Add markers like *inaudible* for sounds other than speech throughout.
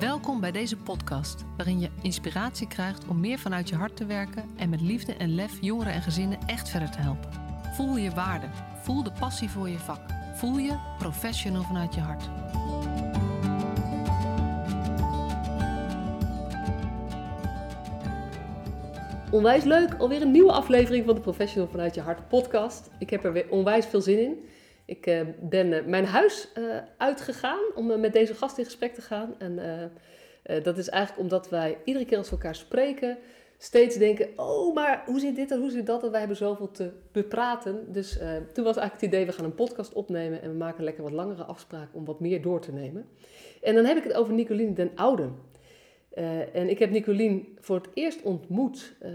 Welkom bij deze podcast, waarin je inspiratie krijgt om meer vanuit je hart te werken en met liefde en lef jongeren en gezinnen echt verder te helpen. Voel je waarde, voel de passie voor je vak, voel je professional vanuit je hart. Onwijs leuk, alweer een nieuwe aflevering van de Professional vanuit je hart podcast. Ik heb er weer onwijs veel zin in. Ik uh, ben uh, mijn huis uh, uitgegaan om met deze gast in gesprek te gaan. En dat is eigenlijk omdat wij iedere keer als we elkaar spreken, steeds denken: oh, maar hoe zit dit en hoe zit dat? En wij hebben zoveel te bepraten. Dus toen was eigenlijk het idee: we gaan een podcast opnemen en we maken lekker wat langere afspraken om wat meer door te nemen. En dan heb ik het over Nicoline den Ouden. Uh, en ik heb Nicolien voor het eerst ontmoet uh,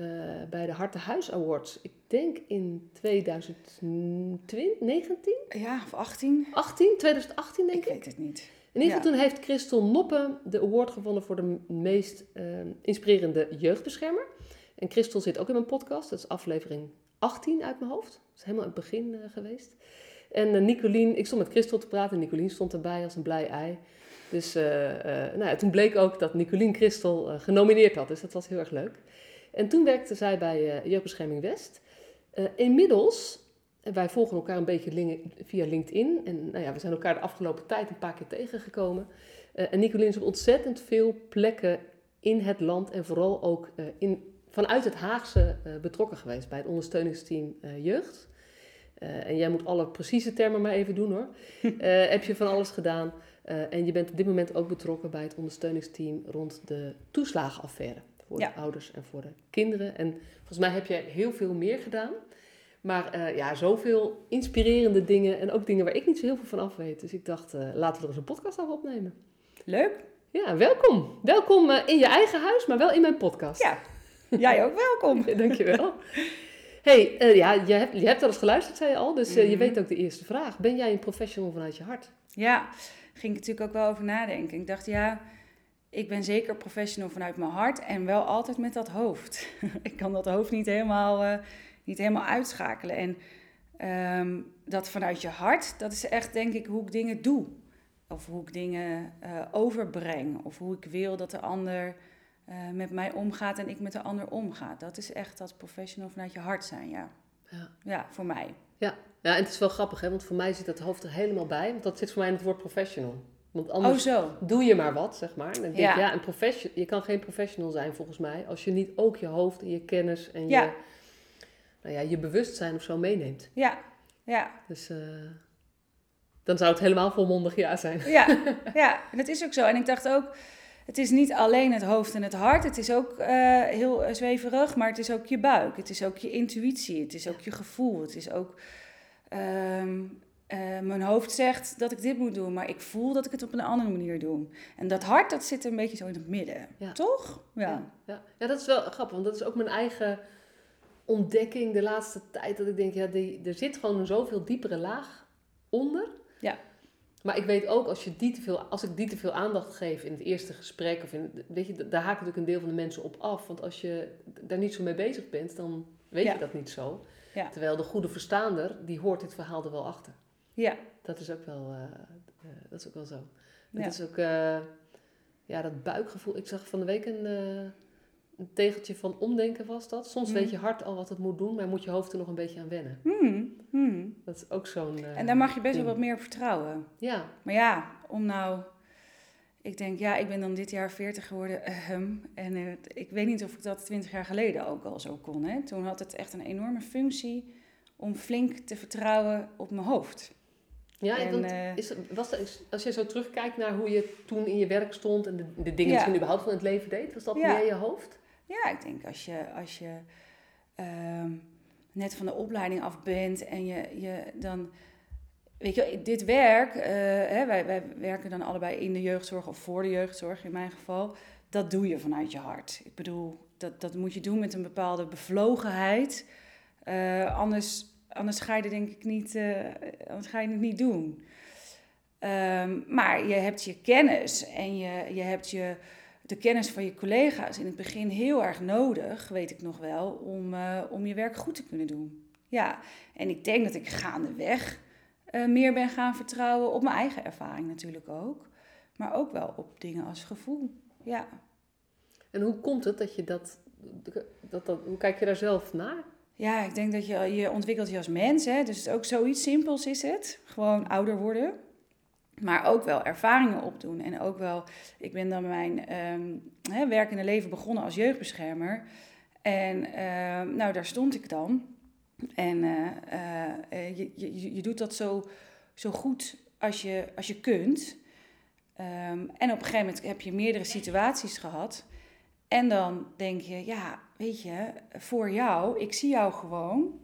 bij de Harte Huis Awards. Ik denk in 2019? Ja, of 18. 18, 2018 denk ik. Ik weet het niet. In ieder geval ja. toen heeft Christel Noppen de award gewonnen voor de meest uh, inspirerende jeugdbeschermer. En Christel zit ook in mijn podcast. Dat is aflevering 18 uit mijn hoofd. Dat is helemaal het begin geweest. En Nicolien, ik stond met Christel te praten en Nicolien stond erbij als een blij ei. Dus uh, uh, nou ja, toen bleek ook dat Nicolien Christel uh, genomineerd had. Dus dat was heel erg leuk. En toen werkte zij bij Jeugdbescherming West. inmiddels, wij volgen elkaar een beetje via LinkedIn. En nou ja, we zijn elkaar de afgelopen tijd een paar keer tegengekomen. en Nicolien is op ontzettend veel plekken in het land en vooral ook in, vanuit het Haagse betrokken geweest bij het ondersteuningsteam Jeugd. en jij moet alle precieze termen maar even doen hoor. *laughs* heb je van alles gedaan. Uh, en je bent op dit moment ook betrokken bij het ondersteuningsteam rond de toeslagenaffaire. Voor ja. de ouders en voor de kinderen. En volgens mij heb je heel veel meer gedaan. Maar uh, ja, zoveel inspirerende dingen en ook dingen waar ik niet zo heel veel van af weet. Dus ik dacht, uh, laten we er eens een podcast over opnemen. Leuk. Ja, welkom. Welkom in je eigen huis, maar wel in mijn podcast. Ja, jij ook welkom. *laughs* ja, dankjewel. hey, ja, je hebt, je hebt al eens geluisterd, zei je al. Dus je weet ook de eerste vraag. Ben jij een professional vanuit je hart? Ja, ging ik natuurlijk ook wel over nadenken. Ik dacht, ja, ik ben zeker professional vanuit mijn hart en wel altijd met dat hoofd. *laughs* ik kan dat hoofd niet helemaal, uh, niet helemaal uitschakelen. En um, dat vanuit je hart, dat is echt denk ik hoe ik dingen doe. Of hoe ik dingen uh, overbreng. Of hoe ik wil dat de ander uh, met mij omgaat en ik met de ander omga. Dat is echt dat professional vanuit je hart zijn, ja. Ja, ja voor mij. Ja, ja, en het is wel grappig, hè? want voor mij zit dat hoofd er helemaal bij. Want dat zit voor mij in het woord professional. Want anders oh, zo. doe je maar wat, zeg maar. En denk ja. ja, een professional, je kan geen professional zijn volgens mij... als je niet ook je hoofd en je kennis en ja. je, nou ja, je bewustzijn of zo meeneemt. Ja, ja. Dus uh, dan zou het helemaal volmondig ja zijn. Ja, *laughs* ja, en dat is ook zo. En ik dacht ook, het is niet alleen het hoofd en het hart. Het is ook uh, heel zweverig, maar het is ook je buik. Het is ook je intuïtie. Het is ook je gevoel. Het is ook um, uh, mijn hoofd zegt dat ik dit moet doen, maar ik voel dat ik het op een andere manier doe. En dat hart, dat zit een beetje zo in het midden. Ja. Toch? Ja. ja. Ja. ja, dat is wel grappig, want dat is ook mijn eigen ontdekking de laatste tijd. Dat ik denk, ja, die, er zit gewoon een zoveel diepere laag onder. Ja. Maar ik weet ook, als, je die te veel, als ik die te veel aandacht geef in het eerste gesprek, of in, weet je, daar haakt natuurlijk een deel van de mensen op af. Want als je daar niet zo mee bezig bent, dan weet je dat niet zo. Ja. Terwijl de goede verstaander, die hoort dit verhaal er wel achter. Ja. Dat is ook wel, uh, uh, dat is ook wel zo. Dat is ook, uh, ja, dat buikgevoel. Ik zag van de week een, een tegeltje van omdenken was dat. Soms mm. weet je hart al wat het moet doen, maar moet je hoofd er nog een beetje aan wennen. Mm. Mm. Dat is ook zo'n... en daar mag je best wel wat meer op vertrouwen. Ja. Maar ja, om nou ik denk, ja, ik ben dan dit jaar 40 geworden. Um, en uh, ik weet niet of ik dat 20 jaar geleden ook al zo kon. Hè? Toen had het echt een enorme functie om flink te vertrouwen op mijn hoofd. Ja, en, want uh, is, was dat, als je zo terugkijkt naar hoe je toen in je werk stond en de, de dingen ja. die je überhaupt van het leven deed, was dat ja. meer je hoofd? Ja, ik denk als je, als je uh, net van de opleiding af bent en je, je dan Weet je, dit werk, uh, hè, wij, wij werken dan allebei in de jeugdzorg of voor de jeugdzorg in mijn geval. Dat doe je vanuit je hart. Ik bedoel, dat, dat moet je doen met een bepaalde bevlogenheid. Uh, anders, anders ga je denk ik niet, uh, anders ga je het niet doen. Um, maar je hebt je kennis en je, je hebt je, de kennis van je collega's in het begin heel erg nodig, weet ik nog wel, om, om je werk goed te kunnen doen. Ja, en ik denk dat ik gaandeweg uh, meer ben gaan vertrouwen op mijn eigen ervaring natuurlijk ook. maar ook wel op dingen als gevoel. Ja. En hoe komt het dat je dat, dat, dat hoe kijk je daar zelf naar? Ja, ik denk dat je, je ontwikkelt je als mens. Hè? Dus ook zoiets simpels is het. Gewoon ouder worden. Maar ook wel ervaringen opdoen. En ook wel, ik ben dan mijn um, hè, werkende leven begonnen als jeugdbeschermer. En uh, nou, daar stond ik dan. En uh, uh, je, je, je doet dat zo, zo goed als je, als je kunt. Um, en op een gegeven moment heb je meerdere situaties gehad. En dan denk je, ja, weet je, voor jou, ik zie jou gewoon,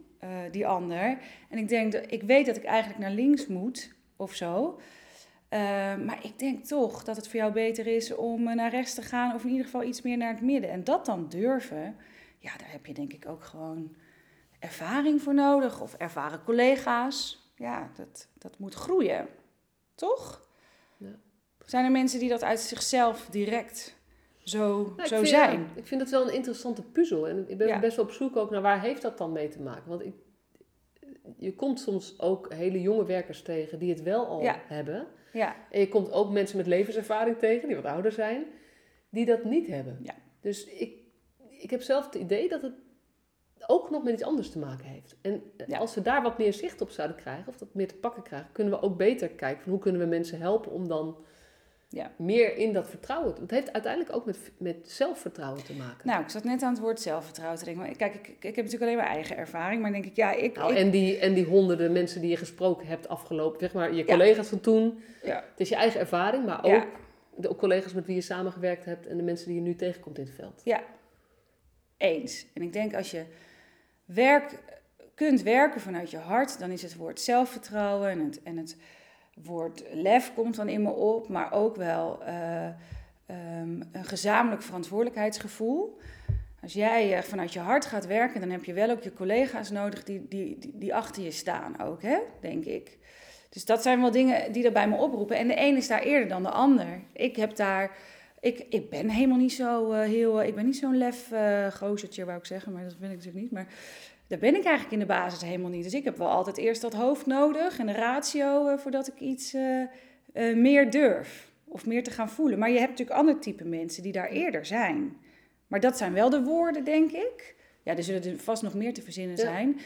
die ander. En ik denk, dat, ik weet dat ik eigenlijk naar links moet of zo. Uh, maar ik denk toch dat het voor jou beter is om naar rechts te gaan, of in ieder geval iets meer naar het midden. En dat dan durven, ja, daar heb je denk ik ook gewoon ervaring voor nodig, of ervaren collega's. Ja, dat, dat moet groeien, toch? Ja. Zijn er mensen die dat uit zichzelf direct zo, nou, zo vind, zijn. ik vind het wel een interessante puzzel. En ik ben best wel op zoek ook naar waar heeft dat dan mee te maken. Want ik, je komt soms ook hele jonge werkers tegen die het wel al hebben. Ja. En je komt ook mensen met levenservaring tegen, die wat ouder zijn, die dat niet hebben. Ja. Dus ik, ik heb zelf het idee dat het ook nog met iets anders te maken heeft. En als we daar wat meer zicht op zouden krijgen, of dat meer te pakken krijgen, kunnen we ook beter kijken van hoe kunnen we mensen helpen om dan ja. meer in dat vertrouwen. Het heeft uiteindelijk ook met, met zelfvertrouwen te maken. Nou, ik zat net aan het woord zelfvertrouwen te denken. kijk, ik, ik heb natuurlijk alleen mijn eigen ervaring, maar denk ik, ja, ik... Nou, ik... En, die, en die honderden mensen die je gesproken hebt afgelopen, zeg maar, je collega's van toen. Ja. Het is je eigen ervaring, maar ook de collega's met wie je samengewerkt hebt en de mensen die je nu tegenkomt in het veld. Ja, eens. En ik denk als je werk, kunt werken vanuit je hart, dan is het woord zelfvertrouwen en het... En het woord lef komt dan in me op, maar ook wel uh, um, een gezamenlijk verantwoordelijkheidsgevoel. Als jij uh, vanuit je hart gaat werken, dan heb je wel ook je collega's nodig die, die, die, achter je staan ook, hè? denk ik. Dus dat zijn wel dingen die er bij me oproepen. En de een is daar eerder dan de ander. Ik heb daar... Ik, ik ben helemaal niet zo uh, heel... Ik ben niet zo'n lef gozertje, wou ik zeggen. Maar dat vind ik natuurlijk niet. Maar daar ben ik eigenlijk in de basis helemaal niet. Dus ik heb wel altijd eerst dat hoofd nodig en de ratio uh, voordat ik iets uh, uh, meer durf. Of meer te gaan voelen. Maar je hebt natuurlijk ander type mensen die daar eerder zijn. Maar dat zijn wel de woorden, denk ik. Ja, er zullen er vast nog meer te verzinnen ja. zijn.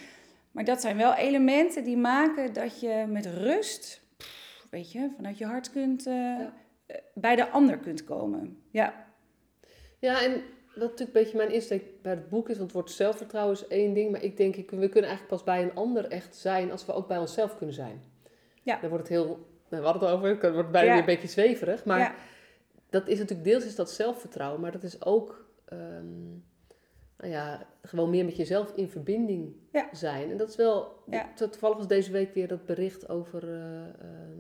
Maar dat zijn wel elementen die maken dat je met rust, pff, weet je, vanuit je hart kunt, ja. bij de ander kunt komen. Ja. Ja, en wat natuurlijk een beetje mijn insteek bij het boek is, want het woord zelfvertrouwen is één ding, maar ik denk, we kunnen eigenlijk pas bij een ander echt zijn als we ook bij onszelf kunnen zijn. Ja. Dan wordt het heel, nou, we hadden het over, het wordt bijna ja. weer een beetje zweverig, maar ja. dat is natuurlijk deels is dat zelfvertrouwen, maar dat is ook, um, nou ja, gewoon meer met jezelf in verbinding ja. zijn. En dat is wel, toevallig was deze week weer dat bericht over uh,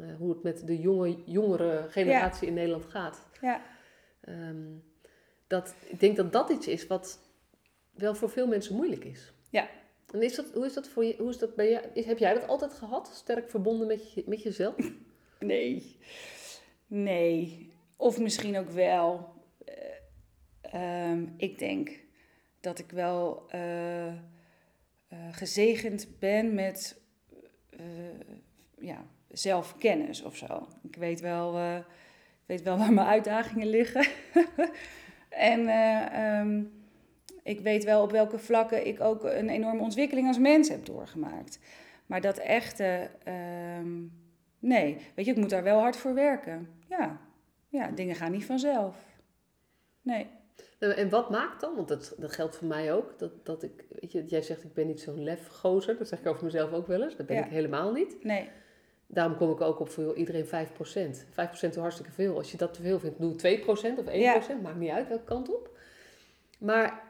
uh, hoe het met de jonge, jongere generatie in Nederland gaat. Ja. Um, dat, ik denk dat dat iets is wat wel voor veel mensen moeilijk is. Ja. En is dat, hoe is dat voor je? Hoe is dat bij? Is, heb jij dat altijd gehad? Sterk verbonden met, je, met jezelf? *laughs* Nee. Nee. Of misschien ook wel. Uh, um, ik denk dat ik wel uh, uh, gezegend ben met ja, zelfkennis of zo. Ik weet wel, ik weet wel waar mijn uitdagingen liggen. *laughs* En uh, um, ik weet wel op welke vlakken ik ook een enorme ontwikkeling als mens heb doorgemaakt. Maar dat echte, um, nee, weet je, ik moet daar wel hard voor werken. Ja, ja dingen gaan niet vanzelf. Nee. En wat maakt dan, want dat, dat geldt voor mij ook, dat, dat ik, weet je, jij zegt ik ben niet zo'n lefgozer, dat zeg ik over mezelf ook wel eens, dat ben ja. ik helemaal niet. Nee. Daarom kom ik ook op voor iedereen 5%. 5% is hartstikke veel. Als je dat te veel vindt, doe 2% of 1%. Ja. Maakt niet uit welke kant op. Maar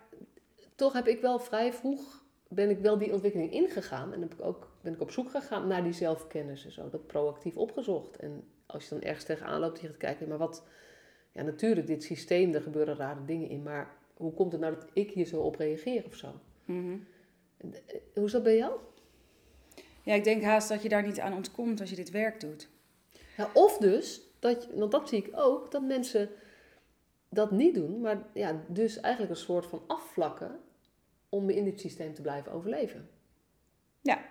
toch heb ik wel vrij vroeg, ben ik wel die ontwikkeling ingegaan. En heb ik ook, ben ik op zoek gegaan naar die zelfkennis en zo. Dat proactief opgezocht. En als je dan ergens tegenaan loopt, je gaat kijken, maar wat... Ja, natuurlijk, dit systeem, er gebeuren rare dingen in. Maar hoe komt het nou dat ik hier zo op reageer of zo? Mm -hmm. Hoe is dat bij jou? Ja, ik denk haast dat je daar niet aan ontkomt als je dit werk doet. Ja, of dus, dat, want dat zie ik ook, dat mensen dat niet doen, maar ja, dus eigenlijk een soort van afvlakken om in dit systeem te blijven overleven. Ja.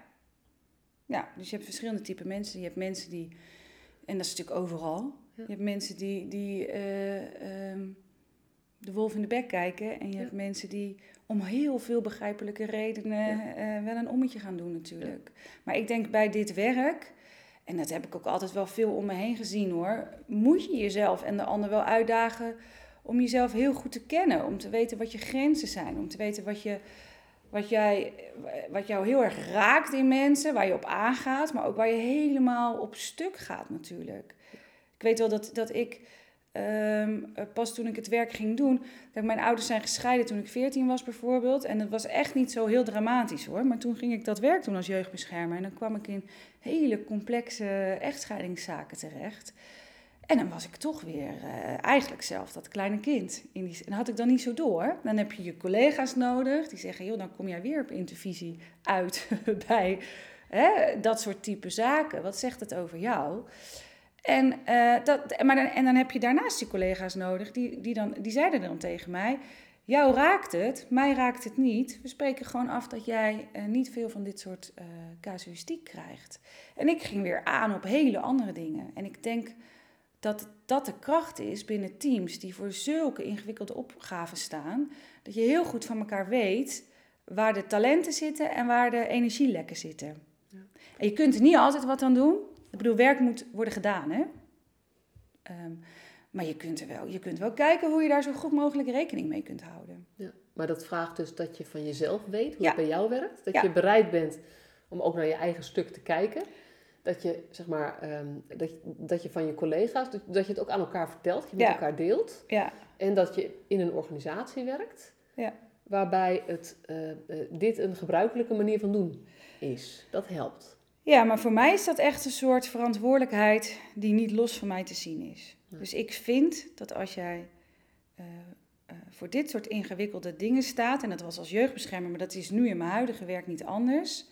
Ja, dus je hebt verschillende typen mensen. Je hebt mensen die, En dat is natuurlijk overal. Ja. Je hebt mensen die, die eh, ehm, de wolf in de bek kijken. En je Ja. hebt mensen die om heel veel begrijpelijke redenen eh, wel een ommetje gaan doen natuurlijk. Maar ik denk bij dit werk, en dat heb ik ook altijd wel veel om me heen gezien hoor, moet je jezelf en de ander wel uitdagen om jezelf heel goed te kennen. Om te weten wat je grenzen zijn. Om te weten wat, je, wat, jij, wat jou heel erg raakt in mensen, waar je op aangaat, maar ook waar je helemaal op stuk gaat natuurlijk. Ik weet wel dat, dat ik ehm, eh, pas toen ik het werk ging doen, mijn ouders zijn gescheiden toen ik 14 was bijvoorbeeld. En dat was echt niet zo heel dramatisch hoor. Maar toen ging ik dat werk doen als jeugdbeschermer. En dan kwam ik in hele complexe echtscheidingszaken terecht. En dan was ik toch weer eh, eigenlijk zelf dat kleine kind. In die, en had ik dan niet zo door. Dan heb je je collega's nodig die zeggen: joh, dan kom jij weer op intervisie uit *laughs* bij hè, dat soort type zaken. Wat zegt het over jou? En, eh, dat, maar dan, en dan heb je daarnaast je collega's nodig, die, die, dan, die zeiden dan tegen mij: Jou raakt het, mij raakt het niet. We spreken gewoon af dat jij eh, niet veel van dit soort eh casuïstiek krijgt. En ik ging weer aan op hele andere dingen. En ik denk dat dat de kracht is binnen teams die voor zulke ingewikkelde opgaven staan, dat je heel goed van elkaar weet waar de talenten zitten en waar de energielekken zitten. Ja. En je kunt er niet altijd wat aan doen. Ik bedoel, werk moet worden gedaan, hè? Ehm, maar je kunt, er wel, je kunt wel kijken hoe je daar zo goed mogelijk rekening mee kunt houden. Ja, maar dat vraagt dus dat je van jezelf weet hoe Ja. het bij jou werkt. Dat Ja. je bereid bent om ook naar je eigen stuk te kijken. Dat je, zeg maar, ehm, dat, dat je van je collega's, dat, dat je het ook aan elkaar vertelt, dat je met Ja. elkaar deelt. Ja, En dat je in een organisatie werkt. Ja. Waarbij het, eh, eh, dit een gebruikelijke manier van doen is. Dat helpt. Ja, maar voor mij is dat echt een soort verantwoordelijkheid die niet los van mij te zien is. Dus ik vind dat als jij eh, eh, voor dit soort ingewikkelde dingen staat, en dat was als jeugdbeschermer, maar dat is nu in mijn huidige werk niet anders.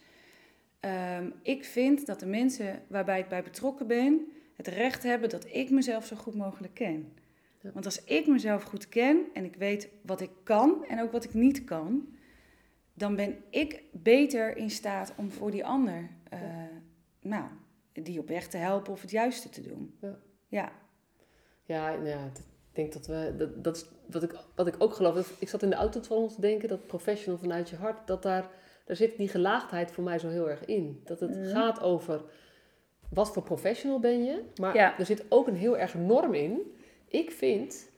Ehm, ik vind dat de mensen waarbij ik bij betrokken ben, het recht hebben dat ik mezelf zo goed mogelijk ken. Ja. Want als ik mezelf goed ken en ik weet wat ik kan en ook wat ik niet kan, dan ben ik beter in staat om voor die ander, eh, nou, die op weg te helpen of het juiste te doen. Ja. Ja, Ja, nou ja, ik denk dat we, dat, dat is wat ik, wat ik ook geloof. Dat- Ik zat in de auto van ons te denken, dat professional vanuit je hart, dat daar, daar zit die gelaagdheid voor mij zo heel erg in. Dat het Mhm. gaat over wat voor professional ben je, maar Ja. er zit ook een heel erg norm in. Ik vind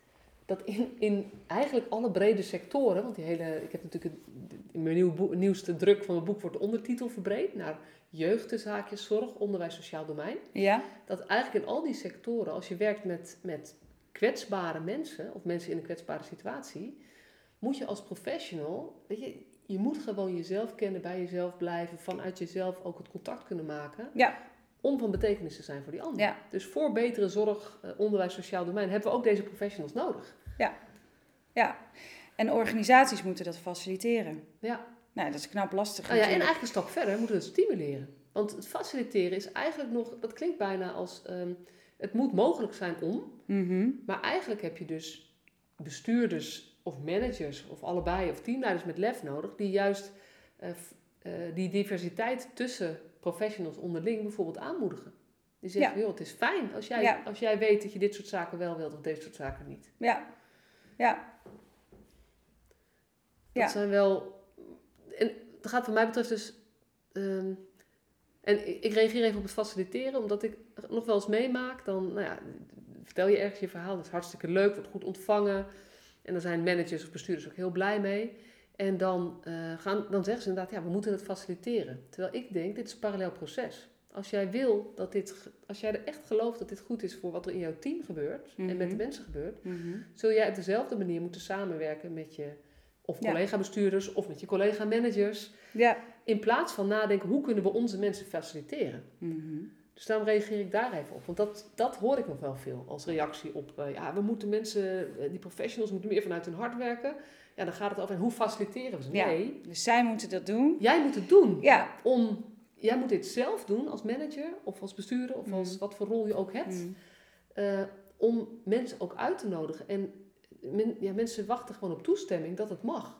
dat in, in eigenlijk alle brede sectoren, want die hele, ik heb natuurlijk het- in mijn nieuw boek- nieuwste druk van mijn boek wordt de ondertitel verbreed naar jeugd, tussen haakjes, zorg, onderwijs, sociaal domein ja, dat eigenlijk in al die sectoren, als je werkt met, met kwetsbare mensen of mensen in een kwetsbare situatie, moet je als professional, weet je, je moet gewoon jezelf kennen, bij jezelf blijven, vanuit jezelf ook het contact kunnen maken, ja, om van betekenis te zijn voor die ander. ja, Dus voor betere zorg, eh, onderwijs, sociaal domein hebben we ook deze professionals nodig. ja. En organisaties moeten dat faciliteren. Ja. Nou, dat is knap lastig Nou ja, en eigenlijk een stap verder moeten we het stimuleren. Want het faciliteren is eigenlijk nog, dat klinkt bijna als, ehm, het moet mogelijk zijn om, Mhm. Maar eigenlijk heb je dus bestuurders of managers of allebei of teamleiders met lef nodig die juist eh, eh, die diversiteit tussen professionals onderling bijvoorbeeld aanmoedigen. Die zeggen, joh, het is fijn als jij, Ja. als jij weet dat je dit soort zaken wel wilt of deze soort zaken niet. Ja, ja, Dat Ja. zijn wel... Dat gaat wat mij betreft dus... ehm, en ik, reageer even op het faciliteren, omdat ik nog wel eens meemaak. Dan nou ja, vertel je ergens je verhaal, dat is hartstikke leuk, wordt goed ontvangen. En dan zijn managers of bestuurders ook heel blij mee. En dan, eh, gaan, dan zeggen ze inderdaad, ja, we moeten het faciliteren. Terwijl ik denk, dit is een parallel proces. Als jij wil dat dit, als jij er echt gelooft dat dit goed is voor wat er in jouw team gebeurt en met de Mhm. mensen gebeurt, Mhm. zul jij op dezelfde manier moeten samenwerken met je of Ja. collega-bestuurders of met je collega-managers. ja. In plaats van nadenken, hoe kunnen we onze mensen faciliteren? Mhm. Dus daarom reageer ik daar even op. Want dat, dat hoor ik nog wel veel als reactie op... eh, ja, we moeten mensen, eh, die professionals moeten meer vanuit hun hart werken. Ja, dan gaat het over, en hoe faciliteren we ze? Ja. Nee, Dus zij moeten dat doen. jij moet het doen. Ja. Om, jij moet dit zelf doen als manager of als bestuurder... of als Mhm. wat voor rol je ook hebt. Mhm. eh, om mensen ook uit te nodigen. En men- ja, mensen wachten gewoon op toestemming dat het mag.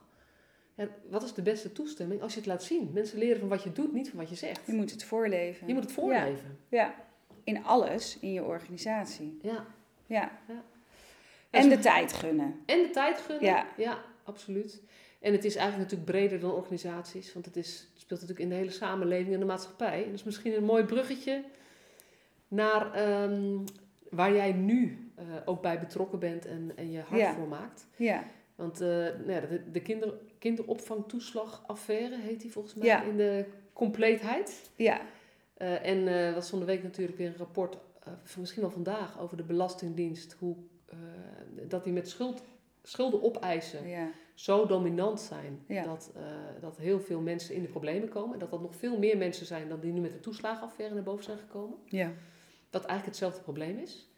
Ja, wat is de beste toestemming? Als je het laat zien. Mensen leren van wat je doet, niet van wat je zegt. Je moet het voorleven. Je moet het voorleven. Ja, in alles in je organisatie. Ja. Ja. Ja. En de tijd gunnen. En de tijd gunnen. Ja. ja, absoluut. En het is eigenlijk natuurlijk breder dan organisaties, want het, is, het speelt natuurlijk in de hele samenleving en de maatschappij. En dat is misschien een mooi bruggetje naar ehm, waar jij nu eh, ook bij betrokken bent en, en je hart Ja. voor maakt. Ja. Want eh, nou ja, de, de kinder, kinderopvangtoeslagaffaire heet die volgens mij Ja. in de compleetheid. Ja. Eh, en was van de week natuurlijk weer een rapport, misschien wel vandaag, over de Belastingdienst. Hoe, dat die met schuld, schulden opeisen Ja. zo dominant zijn dat, dat heel veel mensen in de problemen komen. En dat dat nog veel meer mensen zijn dan die nu met de toeslagenaffaire naar boven zijn gekomen. Ja. Wat eigenlijk hetzelfde probleem is.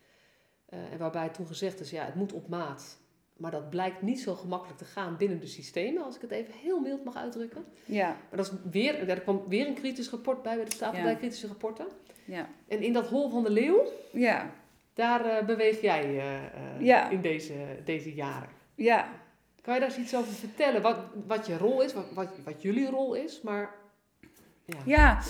Eh, en waarbij toen gezegd is, ja, het moet op maat. Maar dat blijkt niet zo gemakkelijk te gaan binnen de systemen, als ik het even heel mild mag uitdrukken. Ja. Maar dat is weer, er kwam weer een kritisch rapport bij, bij de stapel Ja. bij kritische rapporten. Ja. En in dat hol van de leeuw, Ja. daar eh, beweeg jij eh, Ja. in deze, deze jaren. Ja. Kan je daar eens iets over vertellen? Wat, wat je rol is, wat, wat, wat jullie rol is, maar... Ja. Ja,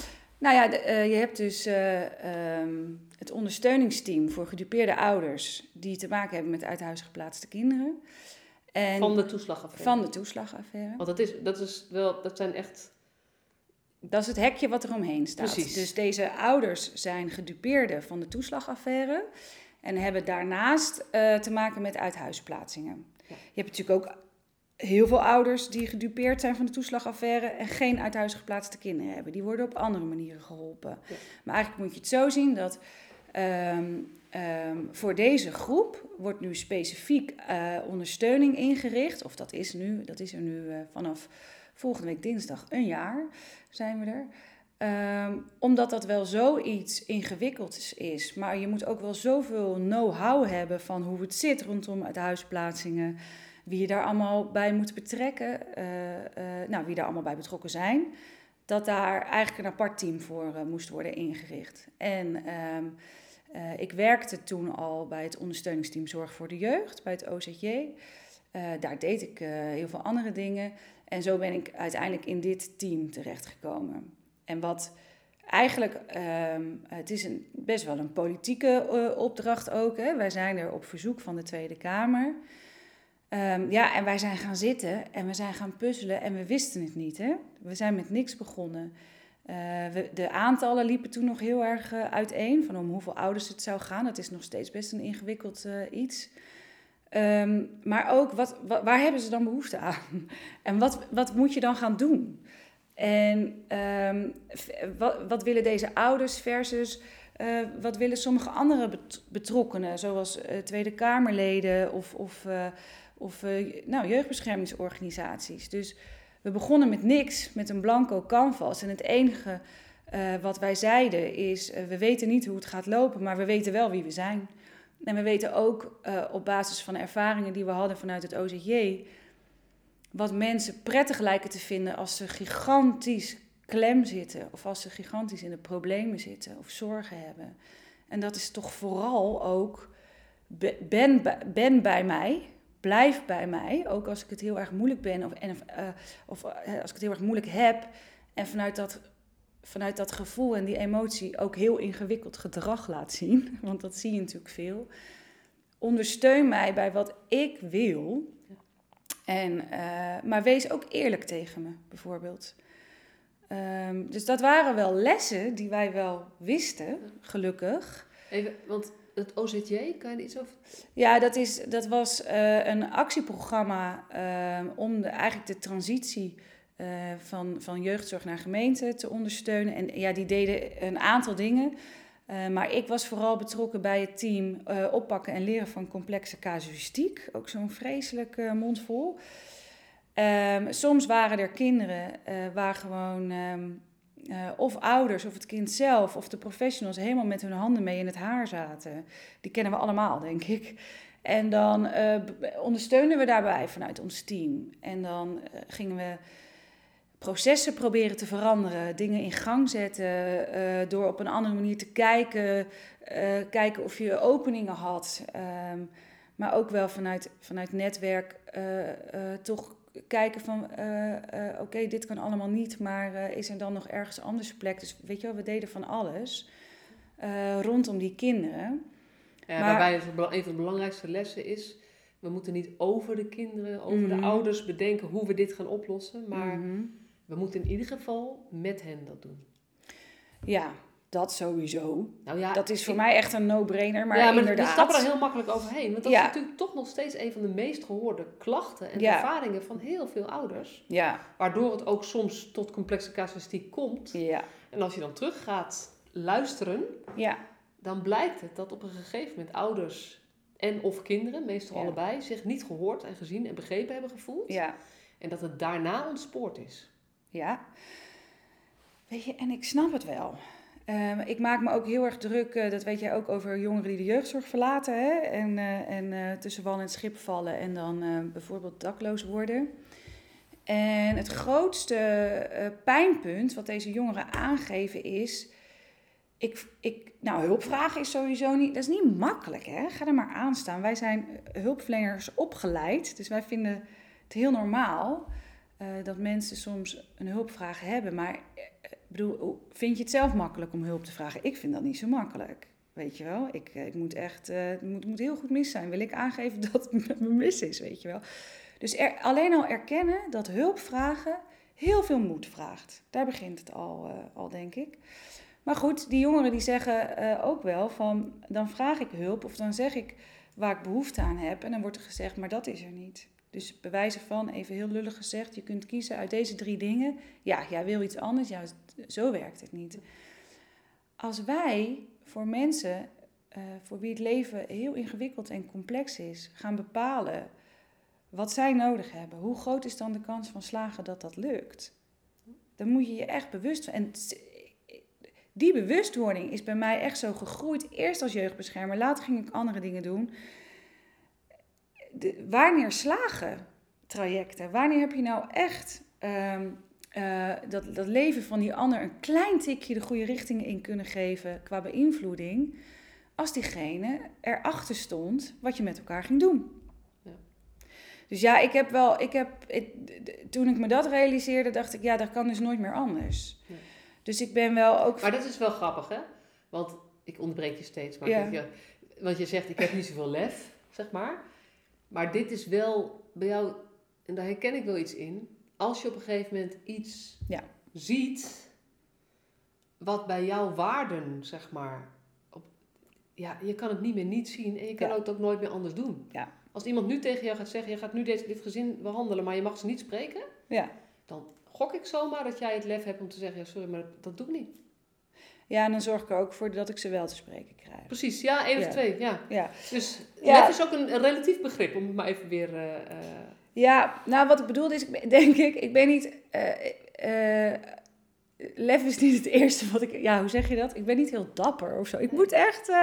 nou ja, de- eh, je hebt dus eh, ehm, het ondersteuningsteam voor gedupeerde ouders die te maken hebben met uit huis geplaatste kinderen. En Van de toeslagaffaire. van de toeslagaffaire. Want dat, is, dat, is wel, dat zijn echt... Dat is het hekje wat er omheen staat. Precies. Dus deze ouders zijn gedupeerden van de toeslagaffaire en hebben daarnaast eh, te maken met uithuisplaatsingen. Ja. Je hebt natuurlijk ook heel veel ouders die gedupeerd zijn van de toeslagaffaire en geen uit huis geplaatste kinderen hebben. Die worden op andere manieren geholpen. Ja. Maar eigenlijk moet je het zo zien dat ehm, ehm, voor deze groep wordt nu specifiek eh, ondersteuning ingericht. Of dat is nu, dat is er nu eh, vanaf volgende week dinsdag een jaar zijn we er. Ehm, omdat dat wel zoiets ingewikkelds is. Maar je moet ook wel zoveel know-how hebben van hoe het zit rondom uithuisplaatsingen. Wie je daar allemaal bij moet betrekken. eh, eh, nou, wie daar allemaal bij betrokken zijn. Dat daar eigenlijk een apart team voor eh, moest worden ingericht. En ehm, eh, ik werkte toen al bij het ondersteuningsteam Zorg voor de Jeugd, bij het OZJ. Daar deed ik heel veel andere dingen. En zo ben ik uiteindelijk in dit team terechtgekomen. En wat eigenlijk, ehm, het is een, best wel een politieke opdracht ook. Hè. Wij zijn er op verzoek van de Tweede Kamer. Ehm, ja, en wij zijn gaan zitten en we zijn gaan puzzelen en we wisten het niet. Hè. We zijn met niks begonnen. Eh, de aantallen liepen toen nog heel erg eh, uiteen, van om hoeveel ouders het zou gaan. Dat is nog steeds best een ingewikkeld eh, iets. Ehm, maar ook, wat, wa- waar hebben ze dan behoefte aan? *laughs* En wat, wat moet je dan gaan doen? En ehm, wat, wat willen deze ouders versus wat willen sommige andere bet- betrokkenen, zoals Tweede Kamerleden of, of, of eh, nou, jeugdbeschermingsorganisaties. Dus we begonnen met niks, met een blanco canvas. En het enige eh, wat wij zeiden is, eh, we weten niet hoe het gaat lopen, maar we weten wel wie we zijn. En we weten ook op basis van ervaringen die we hadden vanuit het OZJ, wat mensen prettig lijken te vinden als ze gigantisch klem zitten, of als ze gigantisch in de problemen zitten of zorgen hebben. En dat is toch vooral ook, be- ben, ben bij mij, blijf bij mij, ook als ik het heel erg moeilijk ben of, en, eh, of eh, als ik het heel erg moeilijk heb. En vanuit dat, vanuit dat gevoel en die emotie ook heel ingewikkeld gedrag laat zien, *laughs* want dat zie je natuurlijk veel. Ondersteun mij bij wat ik wil. En, eh, maar wees ook eerlijk tegen me, bijvoorbeeld. Ehm, dus dat waren wel lessen die wij wel wisten, gelukkig. Even, want het OZJ, kan je er iets over... Ja, dat, is, dat was eh, een actieprogramma ehm, om de, eigenlijk de transitie eh, van, van jeugdzorg naar gemeente te ondersteunen. En ja, die deden een aantal dingen. Eh, maar ik was vooral betrokken bij het team oppakken en leren van complexe casuïstiek. Ook zo'n vreselijk mondvol. Ehm, soms waren er kinderen waar gewoon eh, of ouders of het kind zelf of de professionals helemaal met hun handen mee in het haar zaten. Die kennen we allemaal, denk ik. En dan b- ondersteunen we daarbij vanuit ons team. En dan eh, gingen we processen proberen te veranderen, dingen in gang zetten, door op een andere manier te kijken, kijken of je openingen had. Ehm, maar ook wel vanuit, vanuit netwerk toch kijken van, eh, eh, oké, dit kan allemaal niet, maar eh, is er dan nog ergens anders een plek? Dus weet je wel, we deden van alles. rondom die kinderen. Ja, Maar- waarbij het een van de belangrijkste lessen is... we moeten niet over de kinderen, over Mhm. de ouders bedenken hoe we dit gaan oplossen. Maar Mhm. we moeten in ieder geval met hen dat doen. Ja, dat sowieso. Nou ja, Dat is voor ik- mij echt een no-brainer, maar ja, maar inderdaad. we stappen er heel makkelijk overheen. Want dat Ja. is natuurlijk toch nog steeds een van de meest gehoorde klachten en Ja. ervaringen van heel veel ouders. Ja, Waardoor het ook soms tot complexe casuïstiek komt. ja, En als je dan terug gaat luisteren, ja, dan blijkt het dat op een gegeven moment ouders en of kinderen, meestal Ja. allebei, zich niet gehoord en gezien en begrepen hebben gevoeld. ja, En dat het daarna ontspoord is. ja. Weet je, en ik snap het wel. Ehm, ik maak me ook heel erg druk, eh, dat weet jij ook, over jongeren die de jeugdzorg verlaten. Hè? En, eh, en eh, tussen wal en schip vallen en dan bijvoorbeeld dakloos worden. En het grootste pijnpunt wat deze jongeren aangeven is... Ik, ik, nou, hulpvragen is sowieso niet... Dat is niet makkelijk, hè? Ga er maar aan staan. Wij zijn hulpverleners opgeleid, dus wij vinden het heel normaal... eh, dat mensen soms een hulpvraag hebben. Maar eh, bedoel, vind je het zelf makkelijk om hulp te vragen? Ik vind dat niet zo makkelijk. Weet je wel, ik, eh, ik moet echt, het moet, moet heel goed mis zijn. Wil ik aangeven *laughs* dat het me mis is, weet je wel. Dus alleen al erkennen dat hulp vragen heel veel moed vraagt. Daar begint het al, al denk ik. Maar goed, die jongeren die zeggen ook wel van, dan vraag ik hulp of dan zeg ik waar ik behoefte aan heb. En dan wordt er gezegd, maar dat is er niet. Dus bewijzen van, even heel lullig gezegd, je kunt kiezen uit deze drie dingen. Ja, jij wil iets anders, ja, zo werkt het niet. Als wij voor mensen eh, voor wie het leven heel ingewikkeld en complex is, gaan bepalen wat zij nodig hebben, hoe groot is dan de kans van slagen dat dat lukt? Dan moet je je echt bewust van. En die bewustwording is bij mij echt zo gegroeid. Eerst als jeugdbeschermer, later ging ik andere dingen doen. De, wanneer slagen trajecten? Wanneer heb je nou echt ehm, eh, dat, dat leven van die ander een klein tikje de goede richting in kunnen geven qua beïnvloeding? Als diegene erachter stond wat je met elkaar ging doen. Ja. Dus ja, ik heb wel, ik heb, ik- toen ik me dat realiseerde, dacht ik, ja, dat kan dus nooit meer anders. Ja. Dus ik ben wel ook. Maar dat is wel grappig, hè? Want ik onderbreek je steeds. Maar Ja. ja, want je zegt, ik heb niet zoveel lef, zeg maar. Maar dit is wel bij jou, en daar herken ik wel iets in. Als je op een gegeven moment iets Ja. ziet wat bij jouw waarden, zeg maar. Op, ja, je kan het niet meer niet zien en je kan Ja. het ook nooit meer anders doen. Ja. Als iemand nu tegen jou gaat zeggen, je gaat nu dit, dit gezin behandelen, maar je mag ze niet spreken. Ja. Dan gok ik zomaar dat jij het lef hebt om te zeggen, ja, sorry, maar dat, dat doe ik niet. Ja, en dan zorg ik er ook voor dat ik ze wel te spreken krijg. Precies, ja, één Ja. of twee, ja. Ja. Dus Ja. lef is ook een, een relatief begrip, om het maar even weer... eh, eh, Ja, nou wat ik bedoelde is, *laughs* denk ik, ik ben niet. eh, lef is niet het eerste wat ik. Ja, hoe zeg je dat? Ik ben niet heel dapper of zo. Ik moet echt. *laughs*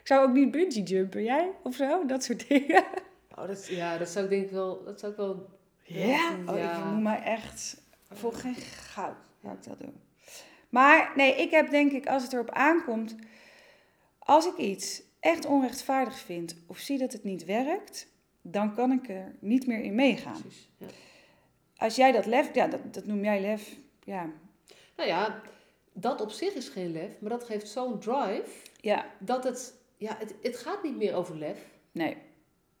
ik zou ook niet bungee jumpen, jij of zo? Dat soort dingen. *laughs* oh, dat, ja, dat zou ik denk ik wel... Dat zou ik wel Ja? Oh, ik moet mij echt. Voor geen goud zou ik dat doen. Maar nee, ik heb denk ik, als het erop aankomt. Als ik iets echt onrechtvaardig vind of zie dat het niet werkt, dan kan ik er niet meer in meegaan. precies. Ja. Als jij dat lef, ja, dat, dat noem jij lef. Ja, Nou ja, dat op zich is geen lef, maar dat geeft zo'n drive ja, dat het... Ja, het, het gaat niet meer over lef. nee,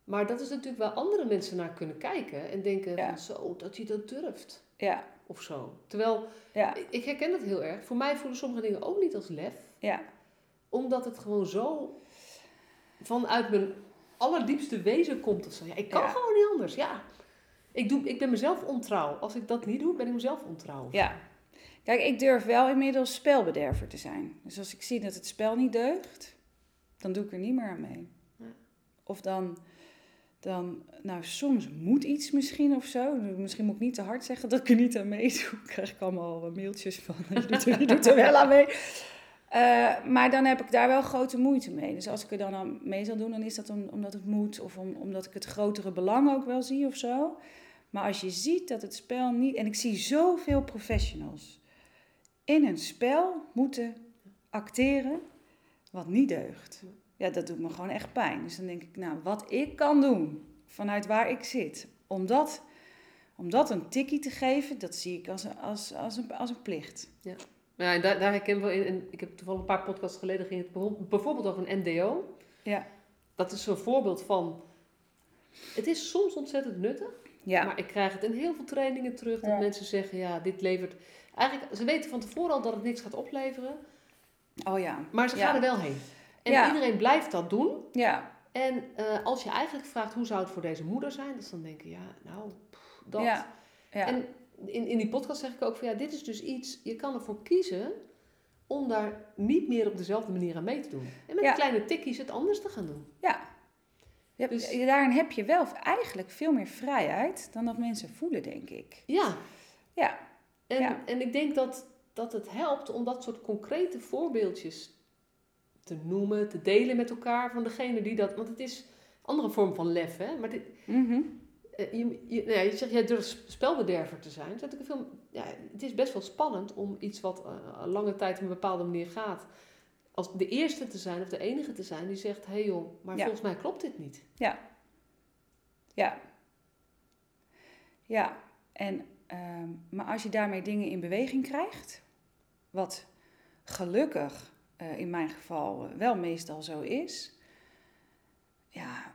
Maar dat is natuurlijk waar andere mensen naar kunnen kijken en denken Ja. van zo, dat hij dat durft. ja, Of zo. Terwijl, ja, ik, ik herken dat heel erg. Voor mij voelen sommige dingen ook niet als lef. ja, Omdat het gewoon zo vanuit mijn allerdiepste wezen komt of zo. Ja, ik kan Ja. gewoon niet anders. Ja. Ik, doe, ik ben mezelf ontrouw. Als ik dat niet doe, ben ik mezelf ontrouw. ja. Kijk, ik durf wel inmiddels spelbederver te zijn. Dus als ik zie dat het spel niet deugt, dan doe ik er niet meer aan mee. Ja. Of dan, dan, nou, soms moet iets misschien of zo. Misschien moet ik niet te hard zeggen dat ik er niet aan meedoe. *laughs* Krijg ik allemaal mailtjes van, *laughs* je doet er, wel aan mee. Eh, maar dan heb ik daar wel grote moeite mee. Dus als ik er dan aan mee zal doen, dan is dat om, omdat het moet. Of om, omdat ik het grotere belang ook wel zie of zo. Maar als je ziet dat het spel niet... En ik zie zoveel professionals in een spel moeten acteren wat niet deugt. Ja, dat doet me gewoon echt pijn. Dus dan denk ik, nou, wat ik kan doen vanuit waar ik zit... om dat, om dat een tikkie te geven, dat zie ik als een, als, als een, als een plicht. Ja. Ja, en daar, daar herkennen we in. En ik heb toevallig een paar podcasts geleden ging het bijvoorbeeld- bijvoorbeeld over een NDO. Ja. Dat is zo'n voorbeeld van. Het is soms ontzettend nuttig, Ja. maar ik krijg het in heel veel trainingen terug dat Ja. mensen zeggen: ja, dit levert. Eigenlijk, ze weten van tevoren al dat het niks gaat opleveren, Oh ja. maar ze Ja. gaan er wel heen. En Ja. iedereen blijft dat doen. Ja. En eh, als je eigenlijk vraagt hoe zou het voor deze moeder zijn, dan dan denken ja, nou, pff, dat. Ja. Ja. En in, in die podcast zeg ik ook van ja, dit is dus iets, je kan ervoor kiezen om daar niet meer op dezelfde manier aan mee te doen. En met kleine tikkies het anders te gaan doen. Ja. Je hebt- Dus- Daarin heb je wel eigenlijk veel meer vrijheid dan dat mensen voelen, denk ik. Ja. Ja. En, Ja. en ik denk dat, dat het helpt om dat soort concrete voorbeeldjes te noemen, te delen met elkaar van degene die dat. Want het is een andere vorm van lef, hè? Maar dit, Mhm. eh, je, je, nou ja, je zegt, jij durft spelbederver te zijn. Dat ik ja, het is best wel spannend om iets wat eh, lange tijd op een bepaalde manier gaat, als de eerste te zijn of de enige te zijn die zegt: hé hey joh, maar Ja. volgens mij klopt dit niet. Ja. Ja. En, ehm, maar als je daarmee dingen in beweging krijgt, wat gelukkig eh, in mijn geval eh, wel meestal zo is, ja,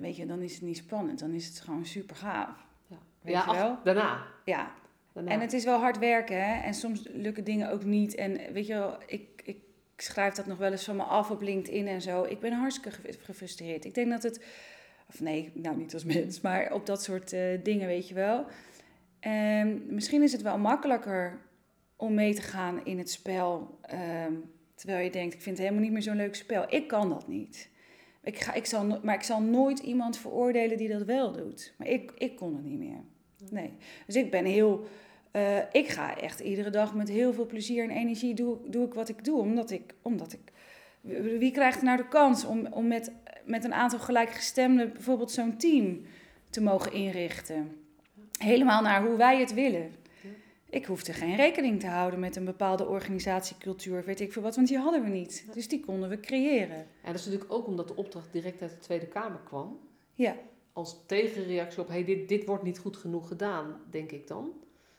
weet je, dan is het niet spannend, dan is het gewoon super gaaf. Ja, Weet ja je wel? daarna. Ja, daarna. En het is wel hard werken, hè? En soms lukken dingen ook niet. En weet je wel, ik, ik schrijf dat nog wel eens van me af op LinkedIn en zo. Ik ben hartstikke ge- gefrustreerd. Ik denk dat het... Of nee, nou niet als mens, maar op dat soort eh, dingen, weet je wel. En misschien is het wel makkelijker om mee te gaan in het spel... ehm, terwijl je denkt, ik vind het helemaal niet meer zo'n leuk spel. Ik kan dat niet. Ik ga, ik zal, maar ik zal nooit iemand veroordelen die dat wel doet. Maar ik, ik kon het niet meer. Nee. Dus ik ben heel... eh, ik ga echt iedere dag met heel veel plezier en energie doe, doe ik wat ik doe. Omdat ik... Omdat ik wie krijgt nou de kans om, om met, met een aantal gelijkgestemden bijvoorbeeld zo'n team te mogen inrichten? Helemaal naar hoe wij het willen. Ik hoefde geen rekening te houden met een bepaalde organisatiecultuur, weet ik veel wat, want die hadden we niet. Dus die konden we creëren. En dat is natuurlijk ook omdat de opdracht direct uit de Tweede Kamer kwam. Ja. Als tegenreactie op, hey, dit, dit wordt niet goed genoeg gedaan, denk ik dan.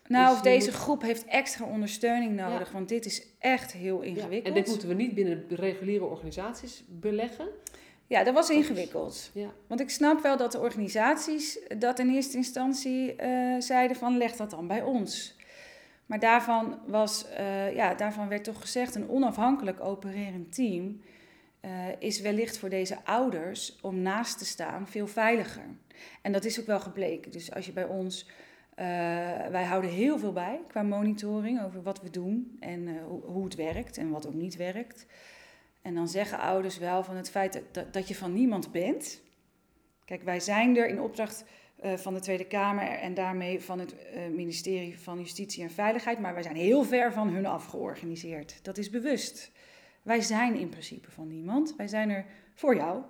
Nou, Dus of deze moet- groep heeft extra ondersteuning nodig, want dit is echt heel Ja, ingewikkeld. En dit moeten we niet binnen de reguliere organisaties beleggen. Ja, dat was ingewikkeld. Ja. Want ik snap wel dat de organisaties dat in eerste instantie eh, zeiden van leg dat dan bij ons. Maar daarvan, was, eh, ja, daarvan werd toch gezegd, een onafhankelijk opererend team eh, is wellicht voor deze ouders om naast te staan veel veiliger. En dat is ook wel gebleken. Dus als je bij ons, eh, wij houden heel veel bij qua monitoring over wat we doen en hoe, het werkt en wat ook niet werkt. En dan zeggen ouders wel van het feit dat, dat, je van niemand bent. Kijk, wij zijn er in opdracht van de Tweede Kamer en daarmee van het eh, ministerie van Justitie en Veiligheid, maar wij zijn heel ver van hun afgeorganiseerd. Dat is bewust. Wij zijn in principe van niemand. Wij zijn er voor jou.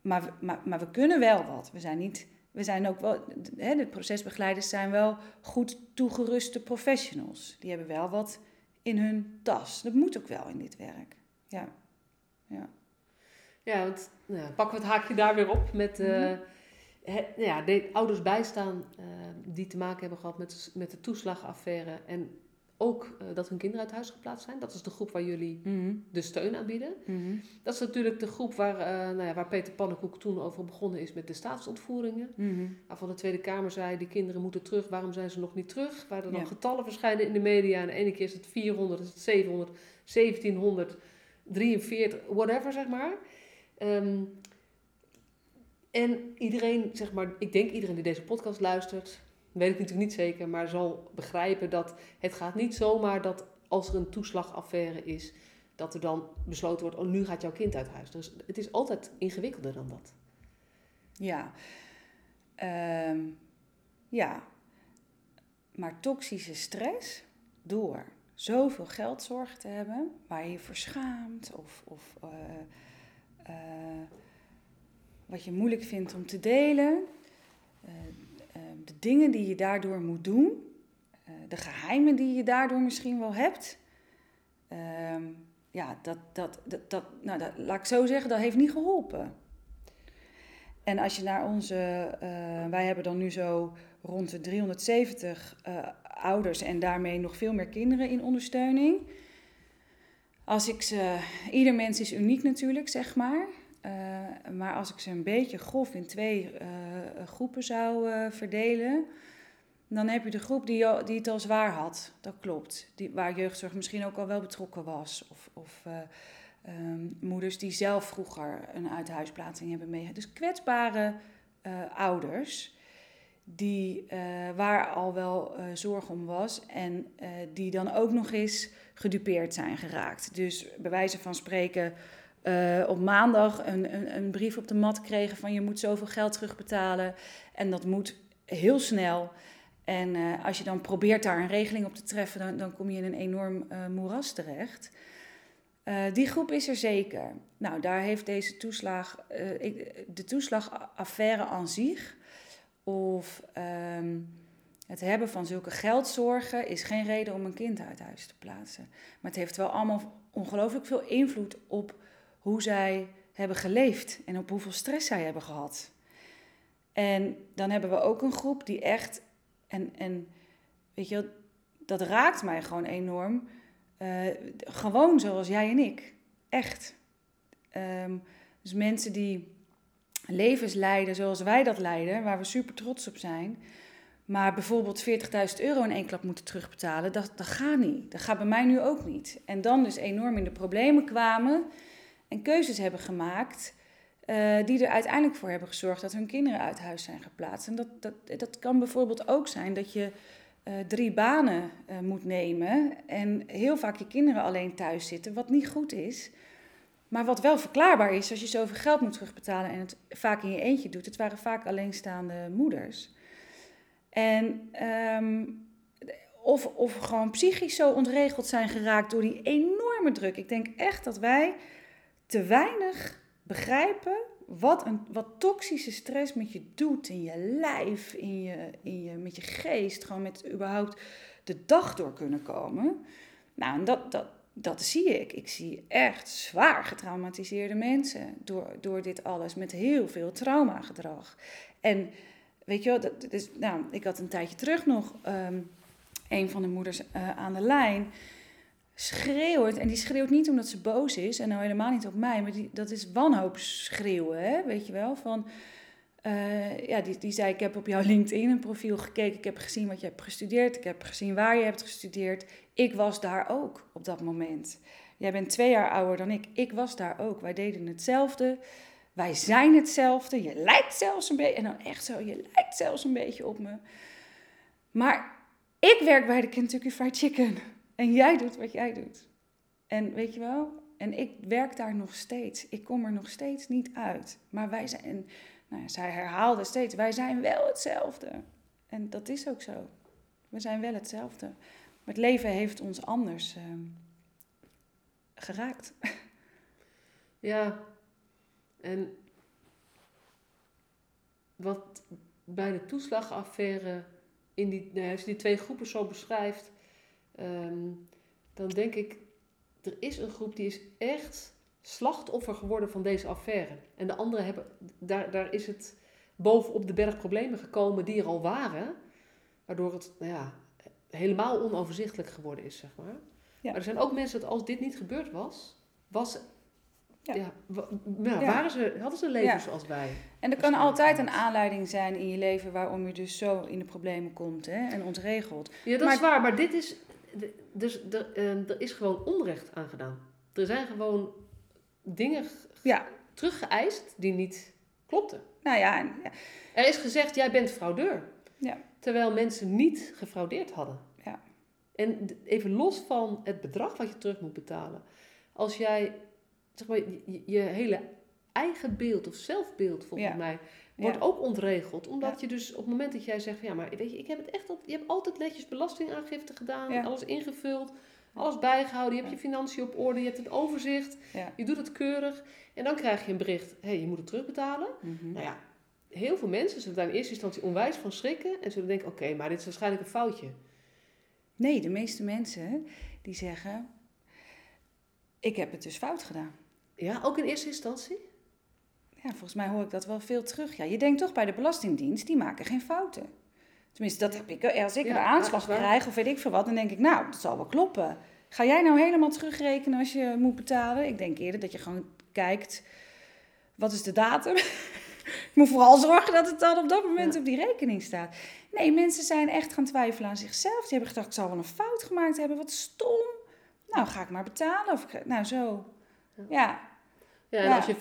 Maar, we- maar, maar we kunnen wel wat. We zijn niet. We zijn ook wel. Hè, de procesbegeleiders zijn wel goed toegeruste professionals. Die hebben wel wat in hun tas. Dat moet ook wel in dit werk. Ja. Ja. Ja, want nou, ja, pakken we het haakje daar weer op met eh, Nou ja, de ouders bijstaan eh, die te maken hebben gehad met, met de toeslagaffaire. En ook eh, dat hun kinderen uit huis geplaatst zijn. Dat is de groep waar jullie Mhm. de steun aanbieden. Mhm. Dat is natuurlijk de groep waar, eh, nou ja, waar Peter Pannenkoek toen over begonnen is met de staatsontvoeringen. Mhm. Waarvan de Tweede Kamer zei, die kinderen moeten terug, waarom zijn ze nog niet terug? Waar er dan Ja. getallen verschijnen in de media. En de ene keer is het 400, is het 700, 1700, 43, whatever zeg maar. Ehm, en iedereen, zeg maar, ik denk iedereen die deze podcast luistert, weet ik natuurlijk niet zeker, maar zal begrijpen dat het gaat niet zomaar dat als er een toeslagaffaire is, dat er dan besloten wordt, oh nu gaat jouw kind uit huis. Dus het is altijd ingewikkelder dan dat. Ja. Ehm, ja. Maar toxische stress, door zoveel geldzorg te hebben, waar je je voor schaamt of, of eh, eh, wat je moeilijk vindt om te delen, eh, eh, de dingen die je daardoor moet doen, eh, de geheimen die je daardoor misschien wel hebt. ehm, ja, dat, dat, dat, dat, nou, dat, laat ik zo zeggen, dat heeft niet geholpen. En als je naar onze, wij hebben dan nu zo rond de 370 eh, ouders en daarmee nog veel meer kinderen in ondersteuning. Als ik ze, ieder mens is uniek natuurlijk, zeg maar. Eh, maar als ik ze een beetje grof in twee eh, groepen zou verdelen, dan heb je de groep die, die het al zwaar had. Dat klopt. Die, waar jeugdzorg misschien ook al wel betrokken was. Of, of um, moeders die zelf vroeger een uithuisplaatsing hebben meegemaakt. Dus kwetsbare ouders die, waar al wel zorg om was en die dan ook nog eens gedupeerd zijn geraakt. Dus bij wijze van spreken uh, op maandag een, een, een, brief op de mat kregen van je moet zoveel geld terugbetalen. En dat moet heel snel. En uh, als je dan probeert daar een regeling op te treffen, dan, dan kom je in een enorm uh, moeras terecht. die groep is er zeker. Nou, daar heeft deze toeslag, de toeslagaffaire aan zich, of um, het hebben van zulke geldzorgen, is geen reden om een kind uit huis te plaatsen. Maar het heeft wel allemaal ongelooflijk veel invloed op hoe zij hebben geleefd en op hoeveel stress zij hebben gehad. En dan hebben we ook een groep die echt, en, en weet je, dat raakt mij gewoon enorm. Uh, gewoon zoals jij en ik. Echt. Um, dus mensen die levens leiden zoals wij dat leiden, waar we super trots op zijn. Maar bijvoorbeeld 40.000 euro in één klap moeten terugbetalen, dat, dat gaat niet. Dat gaat bij mij nu ook niet. En dan dus enorm in de problemen kwamen en keuzes hebben gemaakt uh, die er uiteindelijk voor hebben gezorgd dat hun kinderen uit huis zijn geplaatst. En dat, dat, dat kan bijvoorbeeld ook zijn dat je uh, drie banen uh, moet nemen en heel vaak je kinderen alleen thuis zitten, wat niet goed is. Maar wat wel verklaarbaar is als je zoveel geld moet terugbetalen en het vaak in je eentje doet. Het waren vaak alleenstaande moeders. En um, of, of gewoon psychisch zo ontregeld zijn geraakt door die enorme druk. Ik denk echt dat wij te weinig begrijpen wat, een, wat toxische stress met je doet in je lijf, in je, in je, met je geest, gewoon met überhaupt de dag door kunnen komen. Nou, en dat, dat, dat zie ik. Ik zie echt zwaar getraumatiseerde mensen door, door dit alles, met heel veel traumagedrag. En weet je wel, dat, is, nou, ik had een tijdje terug nog um, een van de moeders uh, aan de lijn schreeuwt. En die schreeuwt niet omdat ze boos is. En nou helemaal niet op mij. Maar die, dat is wanhoopsschreeuwen, hè? weet je wel. Van, uh, ja, die, die zei, ik heb op jouw LinkedIn een profiel gekeken. Ik heb gezien wat je hebt gestudeerd. Ik heb gezien waar je hebt gestudeerd. Ik was daar ook op dat moment. Jij bent twee jaar ouder dan ik. Ik was daar ook. Wij deden hetzelfde. Wij zijn hetzelfde. Je lijkt zelfs een beetje. En dan echt zo, je lijkt zelfs een beetje op me. Maar ik werk bij de Kentucky Fried Chicken. En jij doet wat jij doet. En weet je wel? En ik werk daar nog steeds. Ik kom er nog steeds niet uit. Maar wij zijn, en, nou ja, zij herhaalde steeds, wij zijn wel hetzelfde. En dat is ook zo. We zijn wel hetzelfde. Maar het leven heeft ons anders uh, geraakt. *laughs* Ja, en wat bij de toeslagaffaire, in die, nou, als je die twee groepen zo beschrijft, um, dan denk ik, er is een groep die is echt slachtoffer geworden van deze affaire. En de anderen hebben, daar, daar is het bovenop de berg problemen gekomen die er al waren, waardoor het nou ja, helemaal onoverzichtelijk geworden is, zeg maar. Ja. Maar er zijn ook mensen dat als dit niet gebeurd was, was ja. Ja, Waren ze, hadden ze een leven zoals wij. En er kan altijd een aanleiding zijn in je leven waarom je dus zo in de problemen komt hè, en ontregelt. Ja, dat is waar, maar dit is, dus er, uh, er is gewoon onrecht aangedaan. Er zijn gewoon dingen ja. teruggeëist die niet klopten. Nou ja, Er is gezegd, jij bent fraudeur. Ja. Terwijl mensen niet gefraudeerd hadden. Ja. En even los van het bedrag wat je terug moet betalen. Als jij zeg maar, je, je hele eigen beeld of zelfbeeld volgens mij wordt ook ontregeld. Omdat je dus op het moment dat jij zegt van ja, maar weet je, ik heb het echt, je hebt altijd netjes belastingaangifte gedaan, alles ingevuld, alles bijgehouden, je hebt je financiën op orde, je hebt een overzicht, je doet het keurig. En dan krijg je een bericht, hé, hey, je moet het terugbetalen. Mm Nou ja, heel veel mensen zullen daar in eerste instantie onwijs van schrikken en zullen denken, oké, maar dit is waarschijnlijk een foutje. Nee, de meeste mensen die zeggen, ik heb het dus fout gedaan. Ja, ook in eerste instantie? Ja, volgens mij hoor ik dat wel veel terug. Ja, je denkt toch bij de Belastingdienst, die maken geen fouten. Tenminste, dat heb ik. Als ik Ja, een aanslag krijg of weet ik veel wat, dan denk ik, nou, dat zal wel kloppen. Ga jij nou helemaal terugrekenen als je moet betalen? Ik denk eerder dat je gewoon kijkt, wat is de datum? *laughs* ik moet vooral zorgen dat het dan op dat moment Ja. op die rekening staat. Nee, mensen zijn echt gaan twijfelen aan zichzelf. Die hebben gedacht, ik zal wel een fout gemaakt hebben, wat stom. Nou, ga ik maar betalen. Of, nou, zo. Ja, Ja, en Ja. als je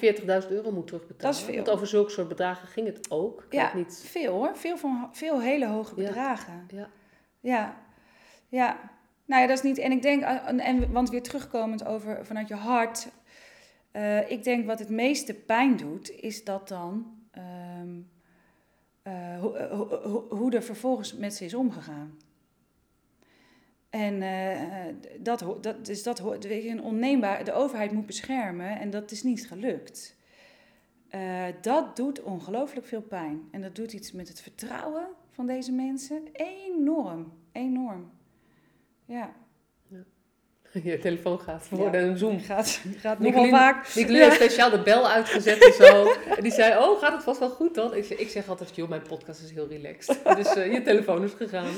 40.000 euro moet terugbetalen. Dat is veel. Want over zulke soort bedragen ging het ook. Ik Ja. niet. veel hoor. Veel, van, veel hele hoge bedragen. Ja. Ja, ja. Nou ja, dat is niet. En ik denk, en, want weer terugkomend over vanuit je hart. eh, ik denk wat het meeste pijn doet, is dat dan. hoe, eh, hoe, hoe- hoe er vervolgens met ze is omgegaan. En eh, dat, ho- dat, dus dat een onneembaar. De overheid moet beschermen en dat is niet gelukt. Eh, dat doet ongelooflijk veel pijn. En dat doet iets met het vertrouwen van deze mensen. Enorm, enorm. Ja. *laughs* Je telefoon gaat worden een zoom. Gaat, gaat nogal vaak. Ja. speciaal de bel uitgezet en zo. *laughs* En die zei, oh, gaat het vast wel goed dan? Ik zeg, ik zeg altijd, joh, mijn podcast is heel relaxed. *laughs* Dus eh, je telefoon is gegaan.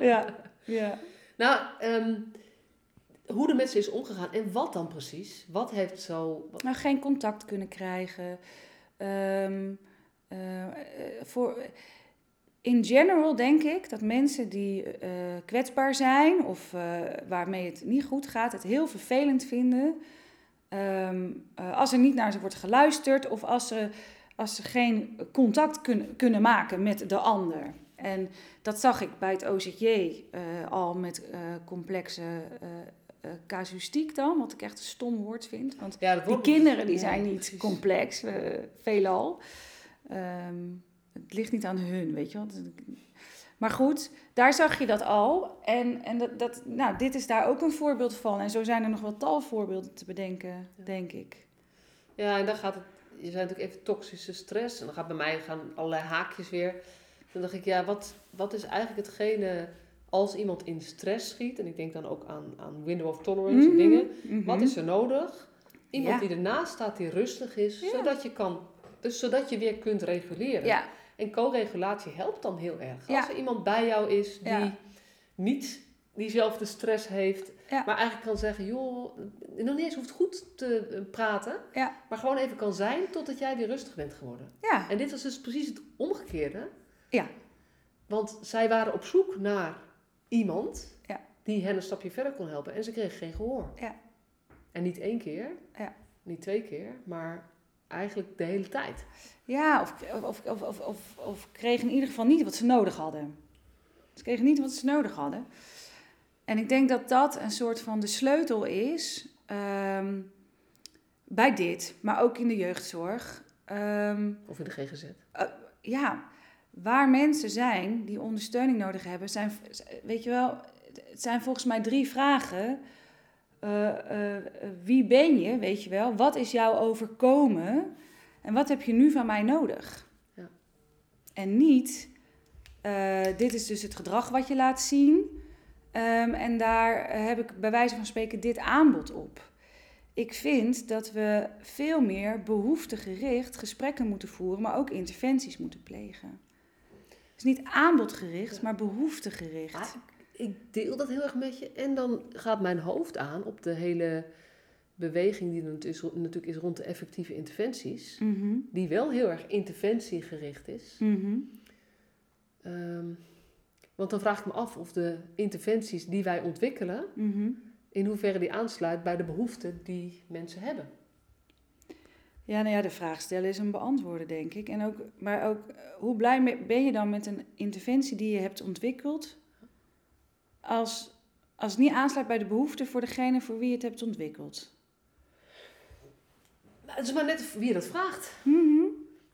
Ja, ja. Nou, ehm, hoe de mensen is omgegaan en wat dan precies? Wat heeft zo... wat- Nou, geen contact kunnen krijgen. Ehm, eh, eh, voor, in general denk ik dat mensen die eh, kwetsbaar zijn of waarmee het niet goed gaat, het heel vervelend vinden. ehm, eh, als er niet naar ze wordt geluisterd of als ze, als ze geen contact kunnen, kunnen maken met de ander. En dat zag ik bij het OZJ eh, al met eh, complexe eh, casuïstiek dan, wat ik echt een stom woord vind. Want Ja, die kinderen die Ja, zijn niet complex, veelal. Ehm, het ligt niet aan hun, weet je wel. Maar goed, daar zag je dat al. En, en dat, dat, nou, dit is daar ook een voorbeeld van. En zo zijn er nog wel tal voorbeelden te bedenken, denk ik. Ja, en dan gaat het... Je zei natuurlijk even toxische stress. En dan gaat bij mij gaan allerlei haakjes weer. Dan dacht ik, ja, wat, wat is eigenlijk hetgene... Als iemand in stress schiet, en ik denk dan ook aan, aan window of tolerance en Mhm, dingen. mhm. Wat is er nodig? Iemand Ja. die ernaast staat, die rustig is, Ja. zodat je kan... Dus zodat je weer kunt reguleren. Ja, En co-regulatie helpt dan heel erg. Als er iemand bij jou is die niet diezelfde stress heeft, maar eigenlijk kan zeggen, joh, nog niet eens hoeft goed te eh, praten, maar gewoon even kan zijn totdat jij weer rustig bent geworden. En dit was dus precies het omgekeerde. Ja. Want zij waren op zoek naar iemand Ja. die hen een stapje verder kon helpen en ze kregen geen gehoor. Ja. En niet één keer, Ja. niet twee keer, maar eigenlijk de hele tijd. ja of, of, of, of, of, of kregen in ieder geval niet wat ze nodig hadden. Ze kregen niet wat ze nodig hadden. En ik denk dat dat een soort van de sleutel is ehm, bij dit, maar ook in de jeugdzorg. Ehm, Of in de GGZ. ja, waar mensen zijn die ondersteuning nodig hebben, zijn, weet je wel, het zijn volgens mij drie vragen. Eh, eh, wie ben je, weet je wel? Wat is jou overkomen? En wat heb je nu van mij nodig? Ja. En niet, eh, dit is dus het gedrag wat je laat zien. Ehm, en daar heb ik bij wijze van spreken dit aanbod op. Ik vind dat we veel meer behoeftegericht gesprekken moeten voeren, maar ook interventies moeten plegen. Is niet aanbodgericht, maar behoeftegericht. Ah, ik deel dat heel erg met je. En dan gaat mijn hoofd aan op de hele beweging die er is- natuurlijk is rond de effectieve interventies. Mhm, Die wel heel erg interventiegericht is. mhm. Ehm, want dan vraag ik me af of de interventies die wij ontwikkelen, Mhm. in hoeverre die aansluit bij de behoeften die mensen hebben. Ja, nou ja, de vraag stellen is een beantwoorden, denk ik. En ook, maar ook, eh, hoe blij ben je dan met een interventie die je hebt ontwikkeld, als, als het niet aansluit bij de behoeften voor degene voor wie je het hebt ontwikkeld? Nou, het is maar net wie je dat vraagt. Mhm,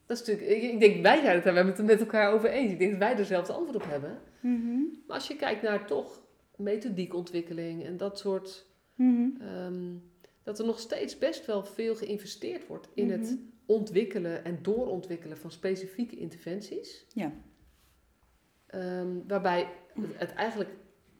Dat is natuurlijk, ik, denk, wij zijn het daar met, met elkaar over eens. Ik denk dat wij er dezelfde antwoord op hebben. mhm, Maar als je kijkt naar toch methodiekontwikkeling en dat soort mhm. Ehm, dat er nog steeds best wel veel geïnvesteerd wordt in Mhm. het ontwikkelen en doorontwikkelen van specifieke interventies. Ja. Ehm, waarbij het eigenlijk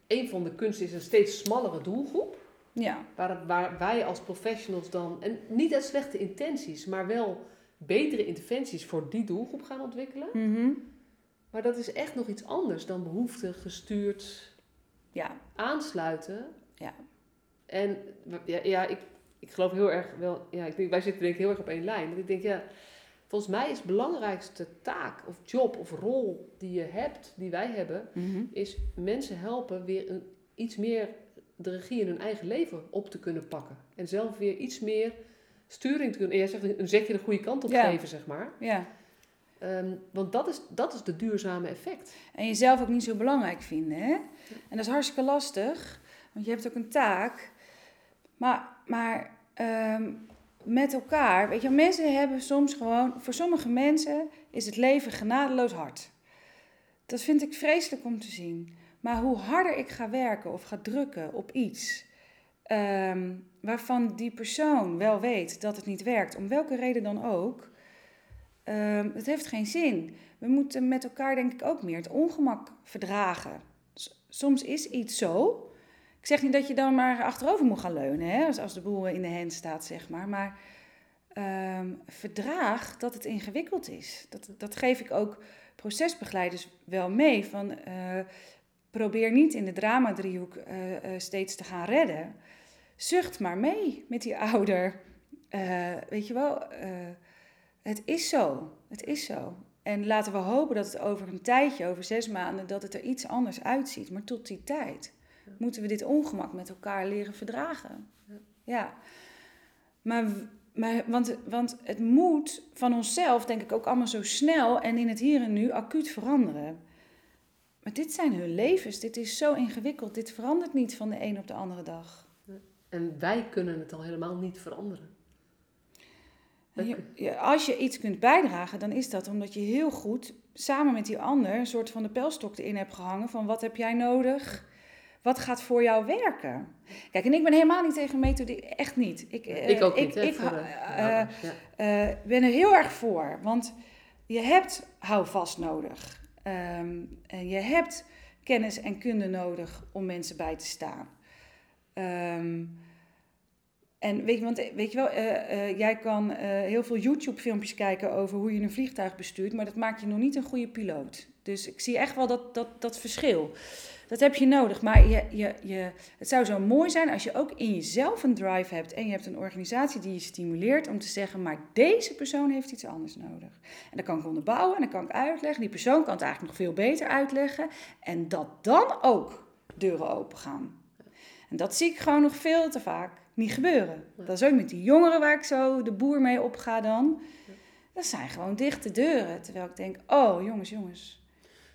een van de kunsten is een steeds smallere doelgroep. Ja, Waar, waar wij als professionals dan, en niet uit slechte intenties, maar wel betere interventies voor die doelgroep gaan ontwikkelen. mhm. Maar dat is echt nog iets anders dan behoefte gestuurd Ja, aansluiten. Ja. En ja, ja ik, ik geloof heel erg wel, ja, ik denk, wij zitten denk ik heel erg op één lijn. Dat ik denk, ja, volgens mij is de belangrijkste taak of job of rol die je hebt, die wij hebben, Mhm. is mensen helpen weer een, iets meer de regie in hun eigen leven op te kunnen pakken. En zelf weer iets meer sturing te kunnen. En jij zegt een zetje de goede kant op Ja. geven, zeg maar. ja. Ehm, want dat is, dat is de duurzame effect. En jezelf ook niet zo belangrijk vinden. Hè? En dat is hartstikke lastig, want je hebt ook een taak. Maar, maar ehm, met elkaar, weet je, mensen hebben soms gewoon, voor sommige mensen is het leven genadeloos hard. Dat vind ik vreselijk om te zien. Maar hoe harder ik ga werken of ga drukken op iets ehm, waarvan die persoon wel weet dat het niet werkt, om welke reden dan ook, ehm, het heeft geen zin. We moeten met elkaar denk ik ook meer het ongemak verdragen. Soms is iets zo. Ik zeg niet dat je dan maar achterover moet gaan leunen, hè, als, als de boel in de hand staat, zeg maar. Maar ehm, verdraag dat het ingewikkeld is. Dat, dat geef ik ook procesbegeleiders wel mee. Van, eh, probeer niet in de drama-driehoek eh, eh, steeds te gaan redden. Zucht maar mee met die ouder. Weet je wel, het is zo. Het is zo. En laten we hopen dat het over een tijdje, over zes maanden, dat het er iets anders uitziet. Maar tot die tijd moeten we dit ongemak met elkaar leren verdragen. Ja. Maar, maar want, want het moet van onszelf, denk ik, ook allemaal zo snel en in het hier en nu acuut veranderen. Maar dit zijn hun levens. Dit is zo ingewikkeld. Dit verandert niet van de een op de andere dag. En wij kunnen het al helemaal niet veranderen. En je- je- als je iets kunt bijdragen, dan is dat omdat je heel goed samen met die ander een soort van de pijlstok erin hebt gehangen van wat heb jij nodig? Wat gaat voor jou werken? Kijk, en ik ben helemaal niet tegen methodiek, echt niet. Ik, eh, ik ook niet? Ik, de- eh, eh, ja. ben er heel erg voor, want je hebt houvast nodig. Ehm, en je hebt kennis en kunde nodig om mensen bij te staan. Ehm, en weet je, want, weet je wel, jij kan heel veel YouTube-filmpjes kijken over hoe je een vliegtuig bestuurt, maar dat maakt je nog niet een goede piloot. Dus ik zie echt wel dat, dat, dat verschil. Dat heb je nodig. Maar je, je, je, het zou zo mooi zijn als je ook in jezelf een drive hebt en je hebt een organisatie die je stimuleert om te zeggen, maar deze persoon heeft iets anders nodig. En dat kan ik onderbouwen en dat kan ik uitleggen. Die persoon kan het eigenlijk nog veel beter uitleggen. En dat dan ook deuren open gaan. En dat zie ik gewoon nog veel te vaak niet gebeuren. Dat is ook met die jongeren waar ik zo de boer mee opga dan. Dat zijn gewoon dichte deuren. Terwijl ik denk, oh jongens, jongens.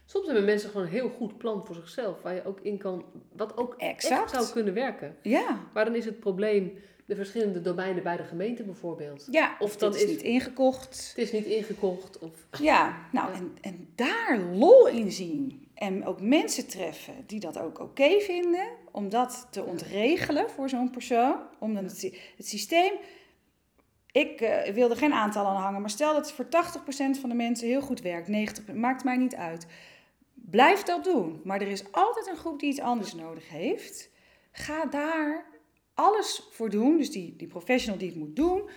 Soms hebben mensen gewoon een heel goed plan voor zichzelf, waar je ook in kan, wat ook Exact. echt zou kunnen werken. Ja, Maar dan is het probleem de verschillende domeinen bij de gemeente bijvoorbeeld. ja. Of dan is is- niet ingekocht. Het is niet ingekocht of Ja, nou, Ja. en, en daar lol in zien. En ook mensen treffen die dat ook oké vinden. Om dat te ontregelen voor zo'n persoon. Om dan het, sy- het systeem... Ik eh, wil er geen aantal aan hangen. Maar stel dat het voor 80% van de mensen heel goed werkt. 90%, maakt mij niet uit. Blijf dat doen. Maar er is altijd een groep die iets anders nodig heeft. Ga daar alles voor doen. Dus die, die professional die het moet doen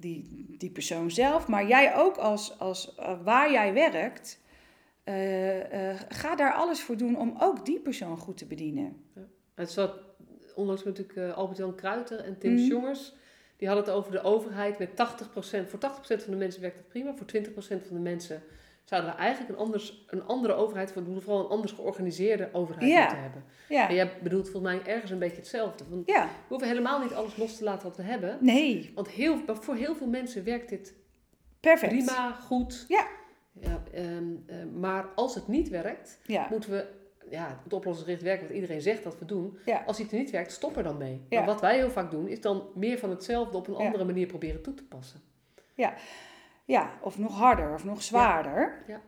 die, die persoon zelf, maar jij ook als, als eh, waar jij werkt, eh, eh, ga daar alles voor doen om ook die persoon goed te bedienen. Het zat onlangs met natuurlijk Albert-Jan Kruiter en Tim. Jongers. Die hadden het over de overheid met 80%. Voor 80% van de mensen werkt het prima. Voor 20% van de mensen zouden we eigenlijk een, anders, een andere overheid, vooral een anders georganiseerde overheid Ja. moeten hebben. En Ja, jij bedoelt volgens mij ergens een beetje hetzelfde. Want ja. we hoeven helemaal niet alles los te laten wat we hebben. nee, Want heel, voor heel veel mensen werkt dit perfect. prima, goed. Ja. Ja, ehm, eh, maar als het niet werkt, moeten we ja, het oplossingsgericht werken, wat iedereen zegt dat we doen. ja, Als het niet werkt, stop er dan mee. Ja. Maar wat wij heel vaak doen, is dan meer van hetzelfde op een Ja. andere manier proberen toe te passen. ja, of nog harder of nog zwaarder. Ja.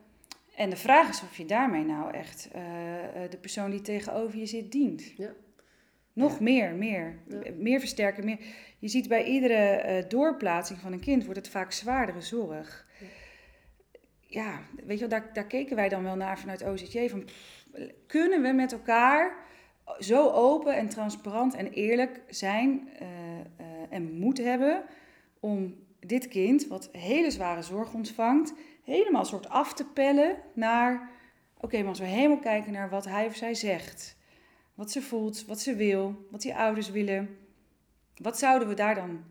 En de vraag is of je daarmee nou echt eh, eh, de persoon die tegenover je zit dient. Ja. Nog Ja. meer, meer. Ja. Meer versterken. Meer. Je ziet bij iedere eh, doorplaatsing van een kind wordt het vaak zwaardere zorg. Ja. Ja, weet je wel, daar, daar keken wij dan wel naar vanuit OZJ. Van, pff, kunnen we met elkaar zo open en transparant en eerlijk zijn en moed hebben om dit kind, wat hele zware zorg ontvangt, helemaal soort af te pellen naar Oké, maar als we helemaal kijken naar wat hij of zij zegt, wat ze voelt, wat ze wil, wat die ouders willen, wat zouden we daar dan,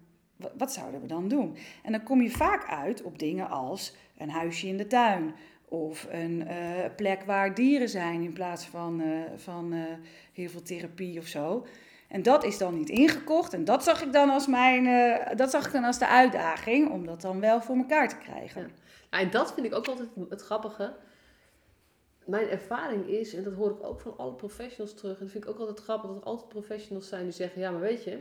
wat, zouden we dan doen? En dan kom je vaak uit op dingen als een huisje in de tuin of een eh, plek waar dieren zijn in plaats van, eh, van eh, heel veel therapie of zo. En dat is dan niet ingekocht. En dat zag ik dan als mijn, eh, dat zag ik dan als de uitdaging om dat dan wel voor elkaar te krijgen. Ja. Nou, en dat vind ik ook altijd het grappige. Mijn ervaring is, en dat hoor ik ook van alle professionals terug, en dat vind ik ook altijd grappig, dat er altijd professionals zijn die zeggen, ja, maar weet je,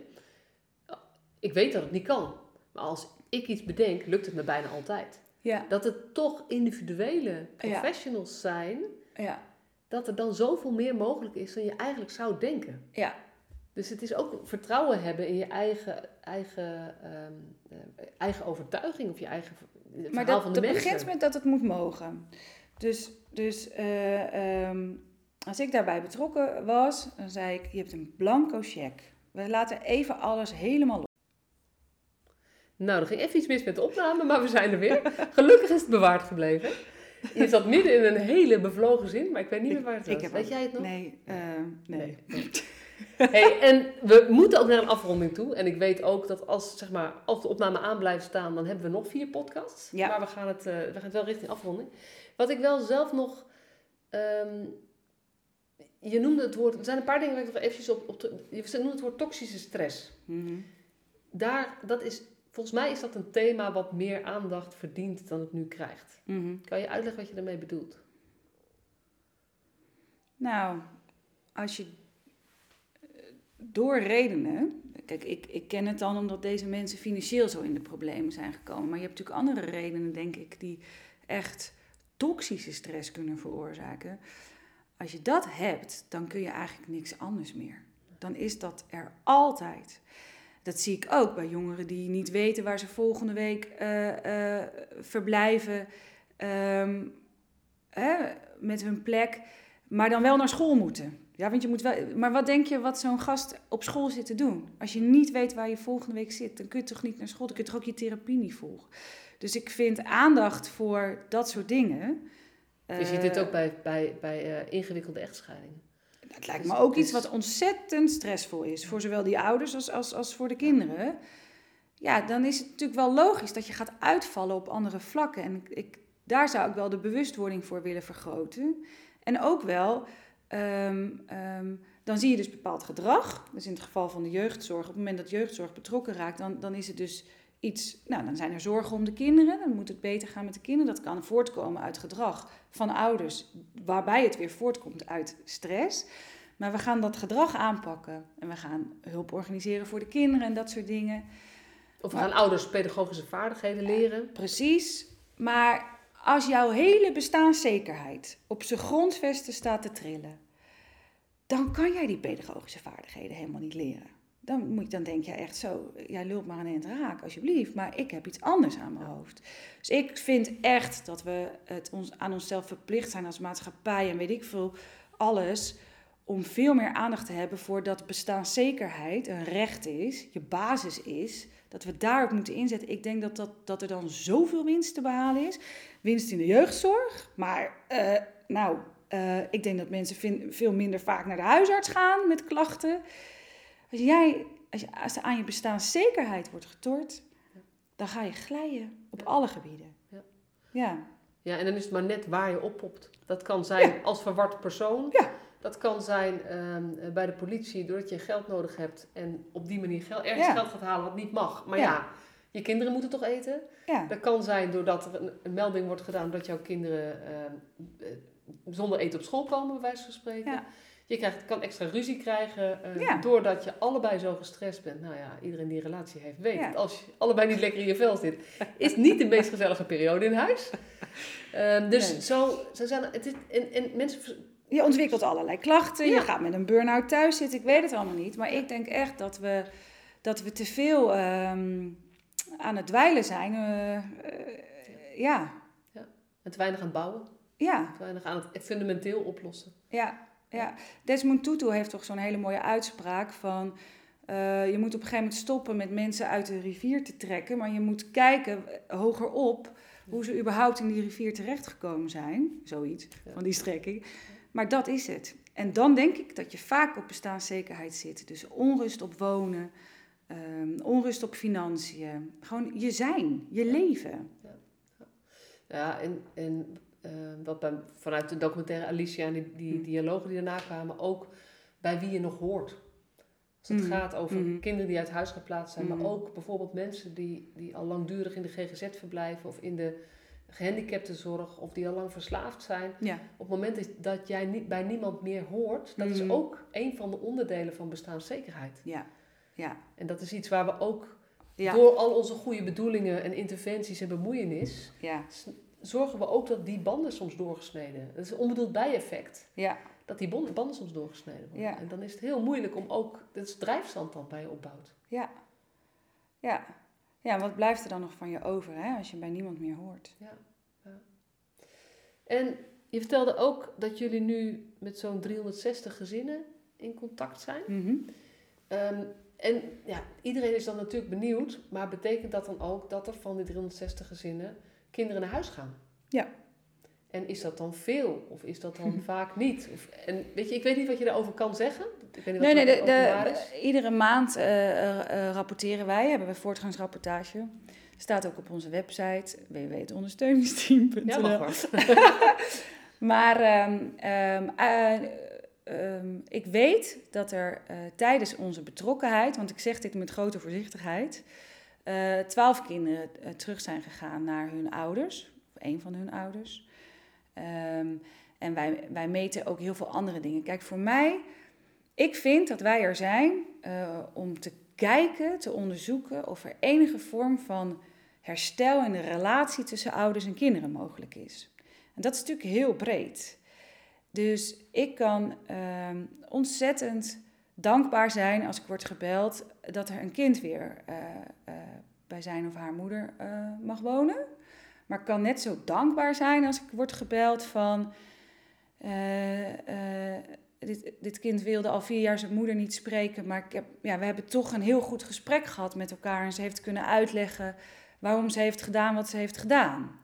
ik weet dat het niet kan. Maar als ik iets bedenk, lukt het me bijna altijd. Ja, Dat het toch individuele professionals zijn, ja, dat er dan zoveel meer mogelijk is dan je eigenlijk zou denken. ja. Dus het is ook vertrouwen hebben in je eigen, eigen, ehm, eh, eigen overtuiging of je eigen verhaal Maar dat, van de dat mensen. begint met dat het moet mogen. Dus, dus eh, ehm, als ik daarbij betrokken was, dan zei ik, je hebt een blanco cheque. We laten even alles helemaal los. Nou, er ging even iets mis met de opname, maar we zijn er weer. *laughs* Gelukkig is het bewaard gebleven. Je zat midden in een hele bevlogen zin, maar ik weet niet meer waar het was. weet ook- jij het nog? Nee, eh, nee. *laughs* Hey, en we moeten ook naar een afronding toe. En ik weet ook dat als, zeg maar, als de opname aan blijft staan, dan hebben we nog vier podcasts. Ja. Maar we gaan, het, eh, we gaan het wel richting afronding. Wat ik wel zelf nog... ehm, je noemde het woord... Er zijn een paar dingen waar ik nog eventjes op... op je noemde het woord toxische stress. Mhm. Daar, dat is, volgens mij is dat een thema wat meer aandacht verdient dan het nu krijgt. Mhm. Kan je uitleggen wat je daarmee bedoelt? Nou, als je door redenen. Kijk, ik, ik ken het dan omdat deze mensen financieel zo in de problemen zijn gekomen. Maar je hebt natuurlijk andere redenen, denk ik, die echt toxische stress kunnen veroorzaken. Als je dat hebt, dan kun je eigenlijk niks anders meer. Dan is dat er altijd. Dat zie ik ook bij jongeren die niet weten waar ze volgende week eh, eh, verblijven. ehm, hè, met hun plek maar dan wel naar school moeten. Ja, want je moet wel. Maar wat denk je wat zo'n gast op school zit te doen? Als je niet weet waar je volgende week zit, dan kun je toch niet naar school. Dan kun je toch ook je therapie niet volgen. Dus ik vind aandacht voor dat soort dingen. je ziet dit eh, ook bij, bij, bij eh, ingewikkelde echtscheidingen. Het lijkt Dus me ook iets wat ontzettend stressvol is. Voor zowel die ouders als, als, als voor de kinderen. Ja, dan is het natuurlijk wel logisch dat je gaat uitvallen op andere vlakken. En ik, daar zou ik wel de bewustwording voor willen vergroten. En ook wel, ehm, ehm, dan zie je dus bepaald gedrag. Dus in het geval van de jeugdzorg, op het moment dat jeugdzorg betrokken raakt, dan, dan is het dus iets. Nou, dan zijn er zorgen om de kinderen. Dan moet het beter gaan met de kinderen. Dat kan voortkomen uit gedrag van ouders, waarbij het weer voortkomt uit stress. Maar we gaan dat gedrag aanpakken. En we gaan hulp organiseren voor de kinderen en dat soort dingen. Of we Maar- gaan ouders pedagogische vaardigheden leren. Precies. Maar als jouw hele bestaanszekerheid op zijn grondvesten staat te trillen, dan kan jij die pedagogische vaardigheden helemaal niet leren. Dan, moet, dan denk je echt zo, jij lult maar een eind raak, alsjeblieft. Maar ik heb iets anders aan mijn hoofd. Dus ik vind echt dat we het ons, aan onszelf verplicht zijn als maatschappij en weet ik veel, alles, om veel meer aandacht te hebben voor dat bestaanszekerheid een recht is, je basis is, dat we daarop moeten inzetten. Ik denk dat, dat, dat er dan zoveel winst te behalen is. Winst in de jeugdzorg, maar eh, nou, eh, ik denk dat mensen veel minder vaak naar de huisarts gaan met klachten. Als, jij, als, je, als er aan je bestaanszekerheid wordt getort, dan ga je glijden op Ja. alle gebieden. Ja. ja. Ja, en dan is het maar net waar je oppopt. Dat kan zijn als verward persoon. Ja. Dat kan zijn ehm, eh, bij de politie doordat je geld nodig hebt en op die manier geld, ergens Ja. geld gaat halen wat niet mag. Maar Ja. ja, je kinderen moeten toch eten? Ja. Dat kan zijn doordat er een, een melding wordt gedaan dat jouw kinderen ehm, eh, zonder eten op school komen, bij wijze van spreken. Ja. Je krijgt, kan extra ruzie krijgen eh, Ja. doordat je allebei zo gestrest bent. Nou ja, iedereen die een relatie heeft weet dat als je allebei niet lekker in je vel zit, is niet de meest gezellige periode in huis. Ehm, dus Nee. zo, zo zijn het is, en, en mensen Je ontwikkelt allerlei klachten. Ja. Je gaat met een burn-out thuis zitten. Ik weet het allemaal niet. Maar ik denk echt dat we, dat we te veel ehm, aan het dweilen zijn. Eh, eh, ja, en te weinig aan het bouwen, ja, te weinig aan het fundamenteel oplossen. ja, ja. Desmond Tutu heeft toch zo'n hele mooie uitspraak van... eh, je moet op een gegeven moment stoppen met mensen uit de rivier te trekken. Maar je moet kijken hogerop Hoe ze überhaupt in die rivier terechtgekomen zijn. Zoiets, Ja. van die strekking. Maar dat is het. En dan denk ik dat je vaak op bestaanszekerheid zit. Dus onrust op wonen, ehm, onrust op financiën. Gewoon je zijn, je leven. Ja, en, en eh, wat bij, vanuit de documentaire Alicia en die, die Hm. dialogen die daarna kwamen, ook bij wie je nog hoort. Als het Mhm. gaat over Mhm. kinderen die uit huis geplaatst zijn, maar ook bijvoorbeeld mensen die, die al langdurig in de GGZ verblijven of in de gehandicaptenzorg of die al lang verslaafd zijn. Ja, Op het moment dat, jij niet, bij niemand meer hoort, dat is ook een van de onderdelen van bestaanszekerheid. ja, ja. En dat is iets waar we ook Ja, door al onze goede bedoelingen en interventies en bemoeienis, ja, zorgen we ook dat die banden soms doorgesneden. Dat is een onbedoeld bijeffect. ja, Dat die banden soms doorgesneden worden. Ja. En dan is het heel moeilijk om ook, dat is drijfstand dan bij je opbouwt. ja. Ja, ja wat blijft er dan nog van je over hè, als je bij niemand meer hoort? En je vertelde ook dat jullie nu met zo'n 360 gezinnen in contact zijn. Mhm. Ehm, en ja, iedereen is dan natuurlijk benieuwd, maar betekent dat dan ook dat er van die 360 gezinnen kinderen naar huis gaan? Ja. En is dat dan veel of is dat dan *laughs* vaak niet? Of, en weet je, ik weet niet wat je daarover kan zeggen. Ik weet niet Nee, wat nee, de, de, is. iedere maand eh, eh, eh, rapporteren wij, hebben we voortgangsrapportage. Staat ook op onze website www.ondersteuningsteam.nl. Ja. *laughs* Maar ehm, ehm, eh, ehm, ik weet dat er eh, tijdens onze betrokkenheid, want ik zeg dit met grote voorzichtigheid, eh, twaalf kinderen eh, terug zijn gegaan naar hun ouders, of een van hun ouders. Ehm, en wij, wij meten ook heel veel andere dingen. Kijk, voor mij, ik vind dat wij er zijn om te kijken, te onderzoeken of er enige vorm van herstel in de relatie tussen ouders en kinderen mogelijk is. En dat is natuurlijk heel breed. Dus ik kan ehm, ontzettend dankbaar zijn als ik word gebeld dat er een kind weer eh, eh, bij zijn of haar moeder eh, mag wonen. Maar ik kan net zo dankbaar zijn als ik word gebeld van. dit, dit kind wilde al vier jaar zijn moeder niet spreken, maar ik heb, ja, we hebben toch een heel goed gesprek gehad met elkaar. En ze heeft kunnen uitleggen waarom ze heeft gedaan wat ze heeft gedaan.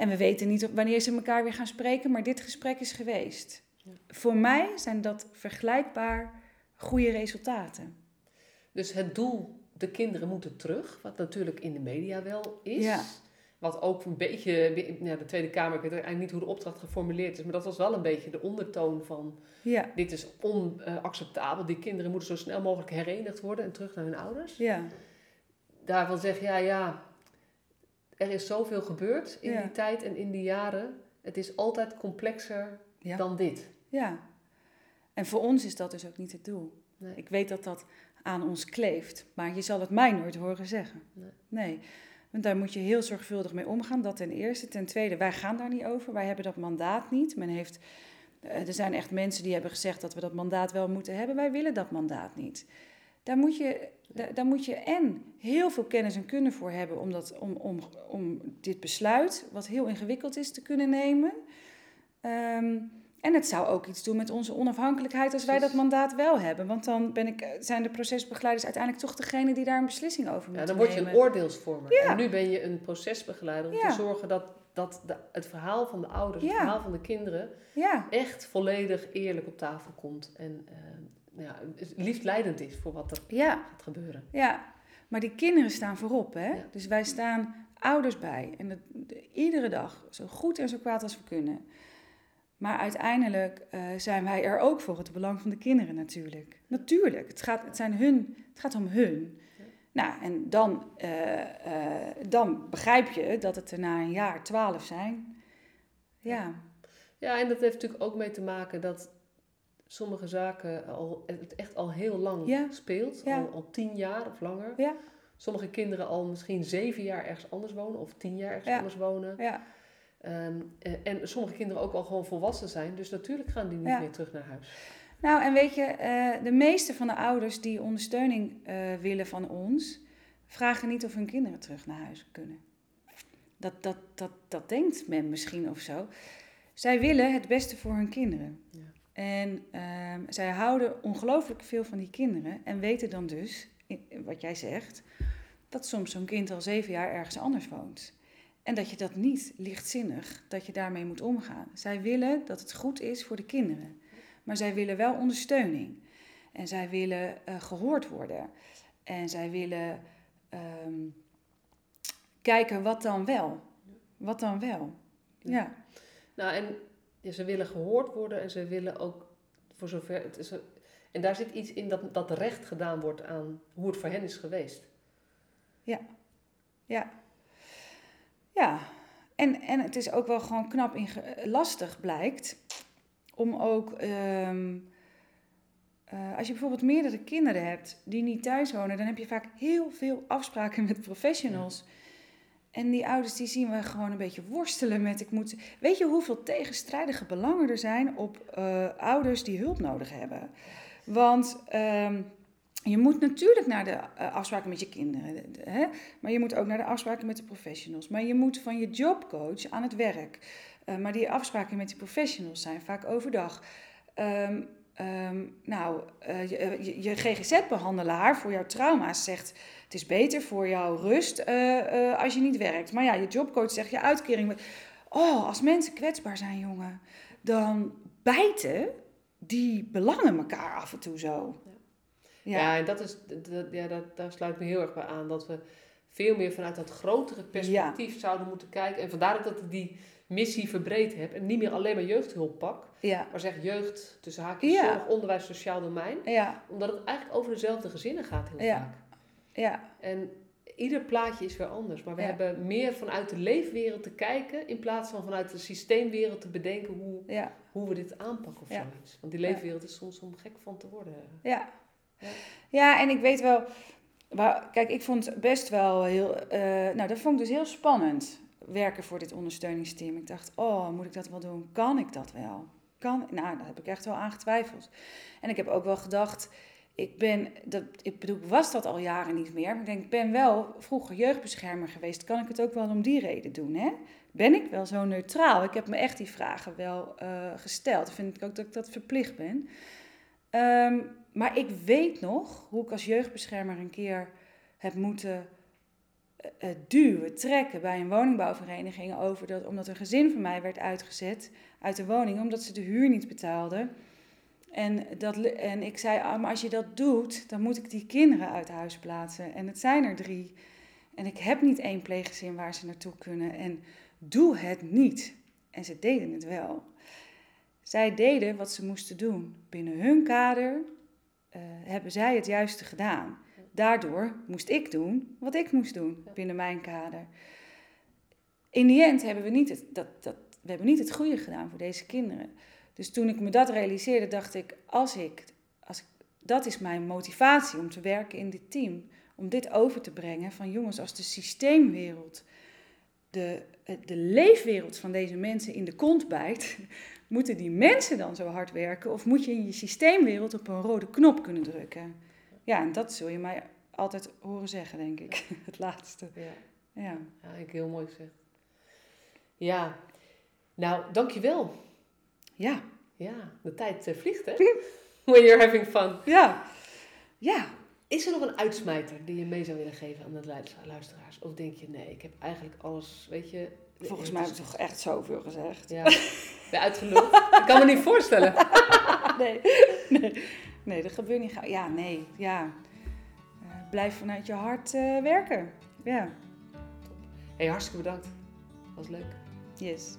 En we weten niet op wanneer ze elkaar weer gaan spreken, maar dit gesprek is geweest. Ja. Voor mij zijn dat vergelijkbaar goede resultaten. Dus het doel, de kinderen moeten terug, wat natuurlijk in de media wel is. Ja. Wat ook een beetje, ja, de Tweede Kamer, ik weet eigenlijk niet hoe de opdracht geformuleerd is, maar dat was wel een beetje de ondertoon van Ja, dit is onacceptabel. Die kinderen moeten zo snel mogelijk herenigd worden en terug naar hun ouders. ja, Daarvan zeg ja, ja, er is zoveel gebeurd in Ja. die tijd en in die jaren. Het is altijd complexer ja. dan dit. ja. En voor ons is dat dus ook niet het doel. Nee. Ik weet dat dat aan ons kleeft, maar je zal het mij nooit horen zeggen. Nee. nee. Want daar moet je heel zorgvuldig mee omgaan, dat ten eerste. Ten tweede, wij gaan daar niet over. Wij hebben dat mandaat niet. Men heeft, eh, er zijn echt mensen die hebben gezegd dat we dat mandaat wel moeten hebben. Wij willen dat mandaat niet. Daar moet je, daar, daar moet je en heel veel kennis en kunde voor hebben om, dat, om, om, om dit besluit, wat heel ingewikkeld is, te kunnen nemen. Ehm, en het zou ook iets doen met onze onafhankelijkheid als wij dat mandaat wel hebben. Want dan ben ik, zijn de procesbegeleiders uiteindelijk toch degene die daar een beslissing over Ja, moeten dan word je nemen. een oordeelsvormer. Ja. En nu ben je een procesbegeleider om Ja. te zorgen dat, dat de, het verhaal van de ouders, Ja. het verhaal van de kinderen, Ja, echt volledig eerlijk op tafel komt. En eh, nou ja, liefdleidend is voor wat er ja, gaat gebeuren. ja. Maar die kinderen staan voorop, hè? Ja. Dus wij staan ouders bij. En dat, de- iedere dag, zo goed en zo kwaad als we kunnen. Maar uiteindelijk eh, zijn wij er ook voor het belang van de kinderen natuurlijk. Natuurlijk, het gaat, het zijn hun, het gaat om hun. Ja. Nou, en dan, eh, eh, dan begrijp je dat het er na een jaar twaalf zijn. Ja, Ja, en dat heeft natuurlijk ook mee te maken dat sommige zaken al, het echt al heel lang Ja. speelt. Ja. Al, al tien jaar of langer. Ja. Sommige kinderen al misschien zeven jaar ergens anders wonen of tien jaar ergens anders wonen. ja, Ehm, eh, en sommige kinderen ook al gewoon volwassen zijn. Dus natuurlijk gaan die niet meer terug naar huis. Nou, en weet je, eh, de meeste van de ouders die ondersteuning eh, willen van ons, vragen niet of hun kinderen terug naar huis kunnen. Dat, dat, dat, dat denkt men misschien of zo. Zij willen het beste voor hun kinderen. Ja. En ehm, zij houden ongelooflijk veel van die kinderen en weten dan dus, in- wat jij zegt, dat soms zo'n kind al zeven jaar ergens anders woont. En dat je dat niet lichtzinnig, dat je daarmee moet omgaan. Zij willen dat het goed is voor de kinderen. Maar zij willen wel ondersteuning. En zij willen eh, gehoord worden. En zij willen ehm, kijken wat dan wel. Wat dan wel. Ja. Nou, en ja, ze willen gehoord worden en ze willen ook voor zover het is. En daar zit iets in dat, dat recht gedaan wordt aan hoe het voor hen is geweest. Ja. Ja. Ja. En, en het is ook wel gewoon knap in lastig blijkt om ook. ehm, eh, als je bijvoorbeeld meerdere kinderen hebt die niet thuis wonen, dan heb je vaak heel veel afspraken met professionals. En die ouders die zien we gewoon een beetje worstelen met ik moet. Weet je hoeveel tegenstrijdige belangen er zijn op eh, ouders die hulp nodig hebben? Want ehm, je moet natuurlijk naar de eh, afspraken met je kinderen, de- de- hè? maar je moet ook naar de afspraken met de professionals. Maar je moet van je jobcoach aan het werk. Eh, maar die afspraken met die professionals zijn vaak overdag. Ehm, ehm, nou, eh, je, eh, je, je GGZ-behandelaar voor jouw trauma's zegt... het is beter voor jouw rust eh, als je niet werkt. Maar ja, je jobcoach zegt je uitkering... Oh, als mensen kwetsbaar zijn, jongen, dan bijten die belangen elkaar af en toe zo. Ja, en dat is, dat, ja, dat, daar sluit me heel erg bij aan. Dat we veel meer vanuit dat grotere perspectief zouden moeten kijken. En vandaar dat die missie verbreed heb. En niet meer alleen maar jeugdhulp pak. ja, Maar zeg jeugd, tussen haakjes, Ja. zorg, onderwijs, sociaal domein. ja, Omdat het eigenlijk over dezelfde gezinnen gaat heel vaak. ja, En ieder plaatje is weer anders. Maar we hebben meer vanuit de leefwereld te kijken... in plaats van vanuit de systeemwereld te bedenken hoe, hoe we dit aanpakken of zoiets. Want die leefwereld is soms om gek van te worden. ja. Ja. En ik weet wel... Kijk, ik vond best wel heel... eh, nou, dat vond ik dus heel spannend, werken voor dit ondersteuningsteam. Ik dacht, oh, moet ik dat wel doen? Kan ik dat wel? Kan, nou, daar heb ik echt wel aan getwijfeld. En ik heb ook wel gedacht... Ik ben, dat, ik bedoel, ik was dat al jaren niet meer. Maar ik denk, ik ben wel vroeger jeugdbeschermer geweest. Kan ik het ook wel om die reden doen, hè? Ben ik wel zo neutraal? Ik heb me echt die vragen wel eh, gesteld. Ik vind ook dat ik dat verplicht ben. Ehm, maar ik weet nog hoe ik als jeugdbeschermer een keer heb moeten duwen, trekken bij een woningbouwvereniging over dat, omdat een gezin van mij werd uitgezet uit de woning omdat ze de huur niet betaalden. En, dat, en ik zei, ah, maar als je dat doet, dan moet ik die kinderen uit huis plaatsen. En het zijn er drie. En ik heb niet één pleeggezin waar ze naartoe kunnen. En doe het niet. En ze deden het wel. Zij deden wat ze moesten doen. Binnen hun kader eh, hebben zij het juiste gedaan. Daardoor moest ik doen wat ik moest doen binnen mijn kader. In die end hebben we niet het, dat, dat, we hebben niet het goede gedaan voor deze kinderen. Dus toen ik me dat realiseerde, dacht ik, als ik, als ik, dat is mijn motivatie om te werken in dit team. Om dit over te brengen van jongens, als de systeemwereld, de, eh, de leefwereld van deze mensen in de kont bijt, *laughs* moeten die mensen dan zo hard werken? Of moet je in je systeemwereld op een rode knop kunnen drukken? Ja, en dat zul je mij altijd horen zeggen, denk ik. *laughs* Het laatste. Ja, Ja. ja ik heel mooi gezegd. Ja, nou, dankjewel. Ja. Ja, de tijd eh, vliegt, hè? *laughs* When you're having fun. Ja. Ja. Is er nog een uitsmijter die je mee zou willen geven aan de lu- luisteraars? Of denk je, nee, ik heb eigenlijk alles, weet je... Volgens mij heb ik toch echt zoveel gezegd. Ja, ben uitgeluld. ik kan me niet voorstellen. *laughs* Nee, nee, nee, dat gebeurt niet gauw. Ja, nee, ja. Eh, blijf vanuit je hart eh, werken. Ja, hey, hartstikke bedankt. Was leuk. yes.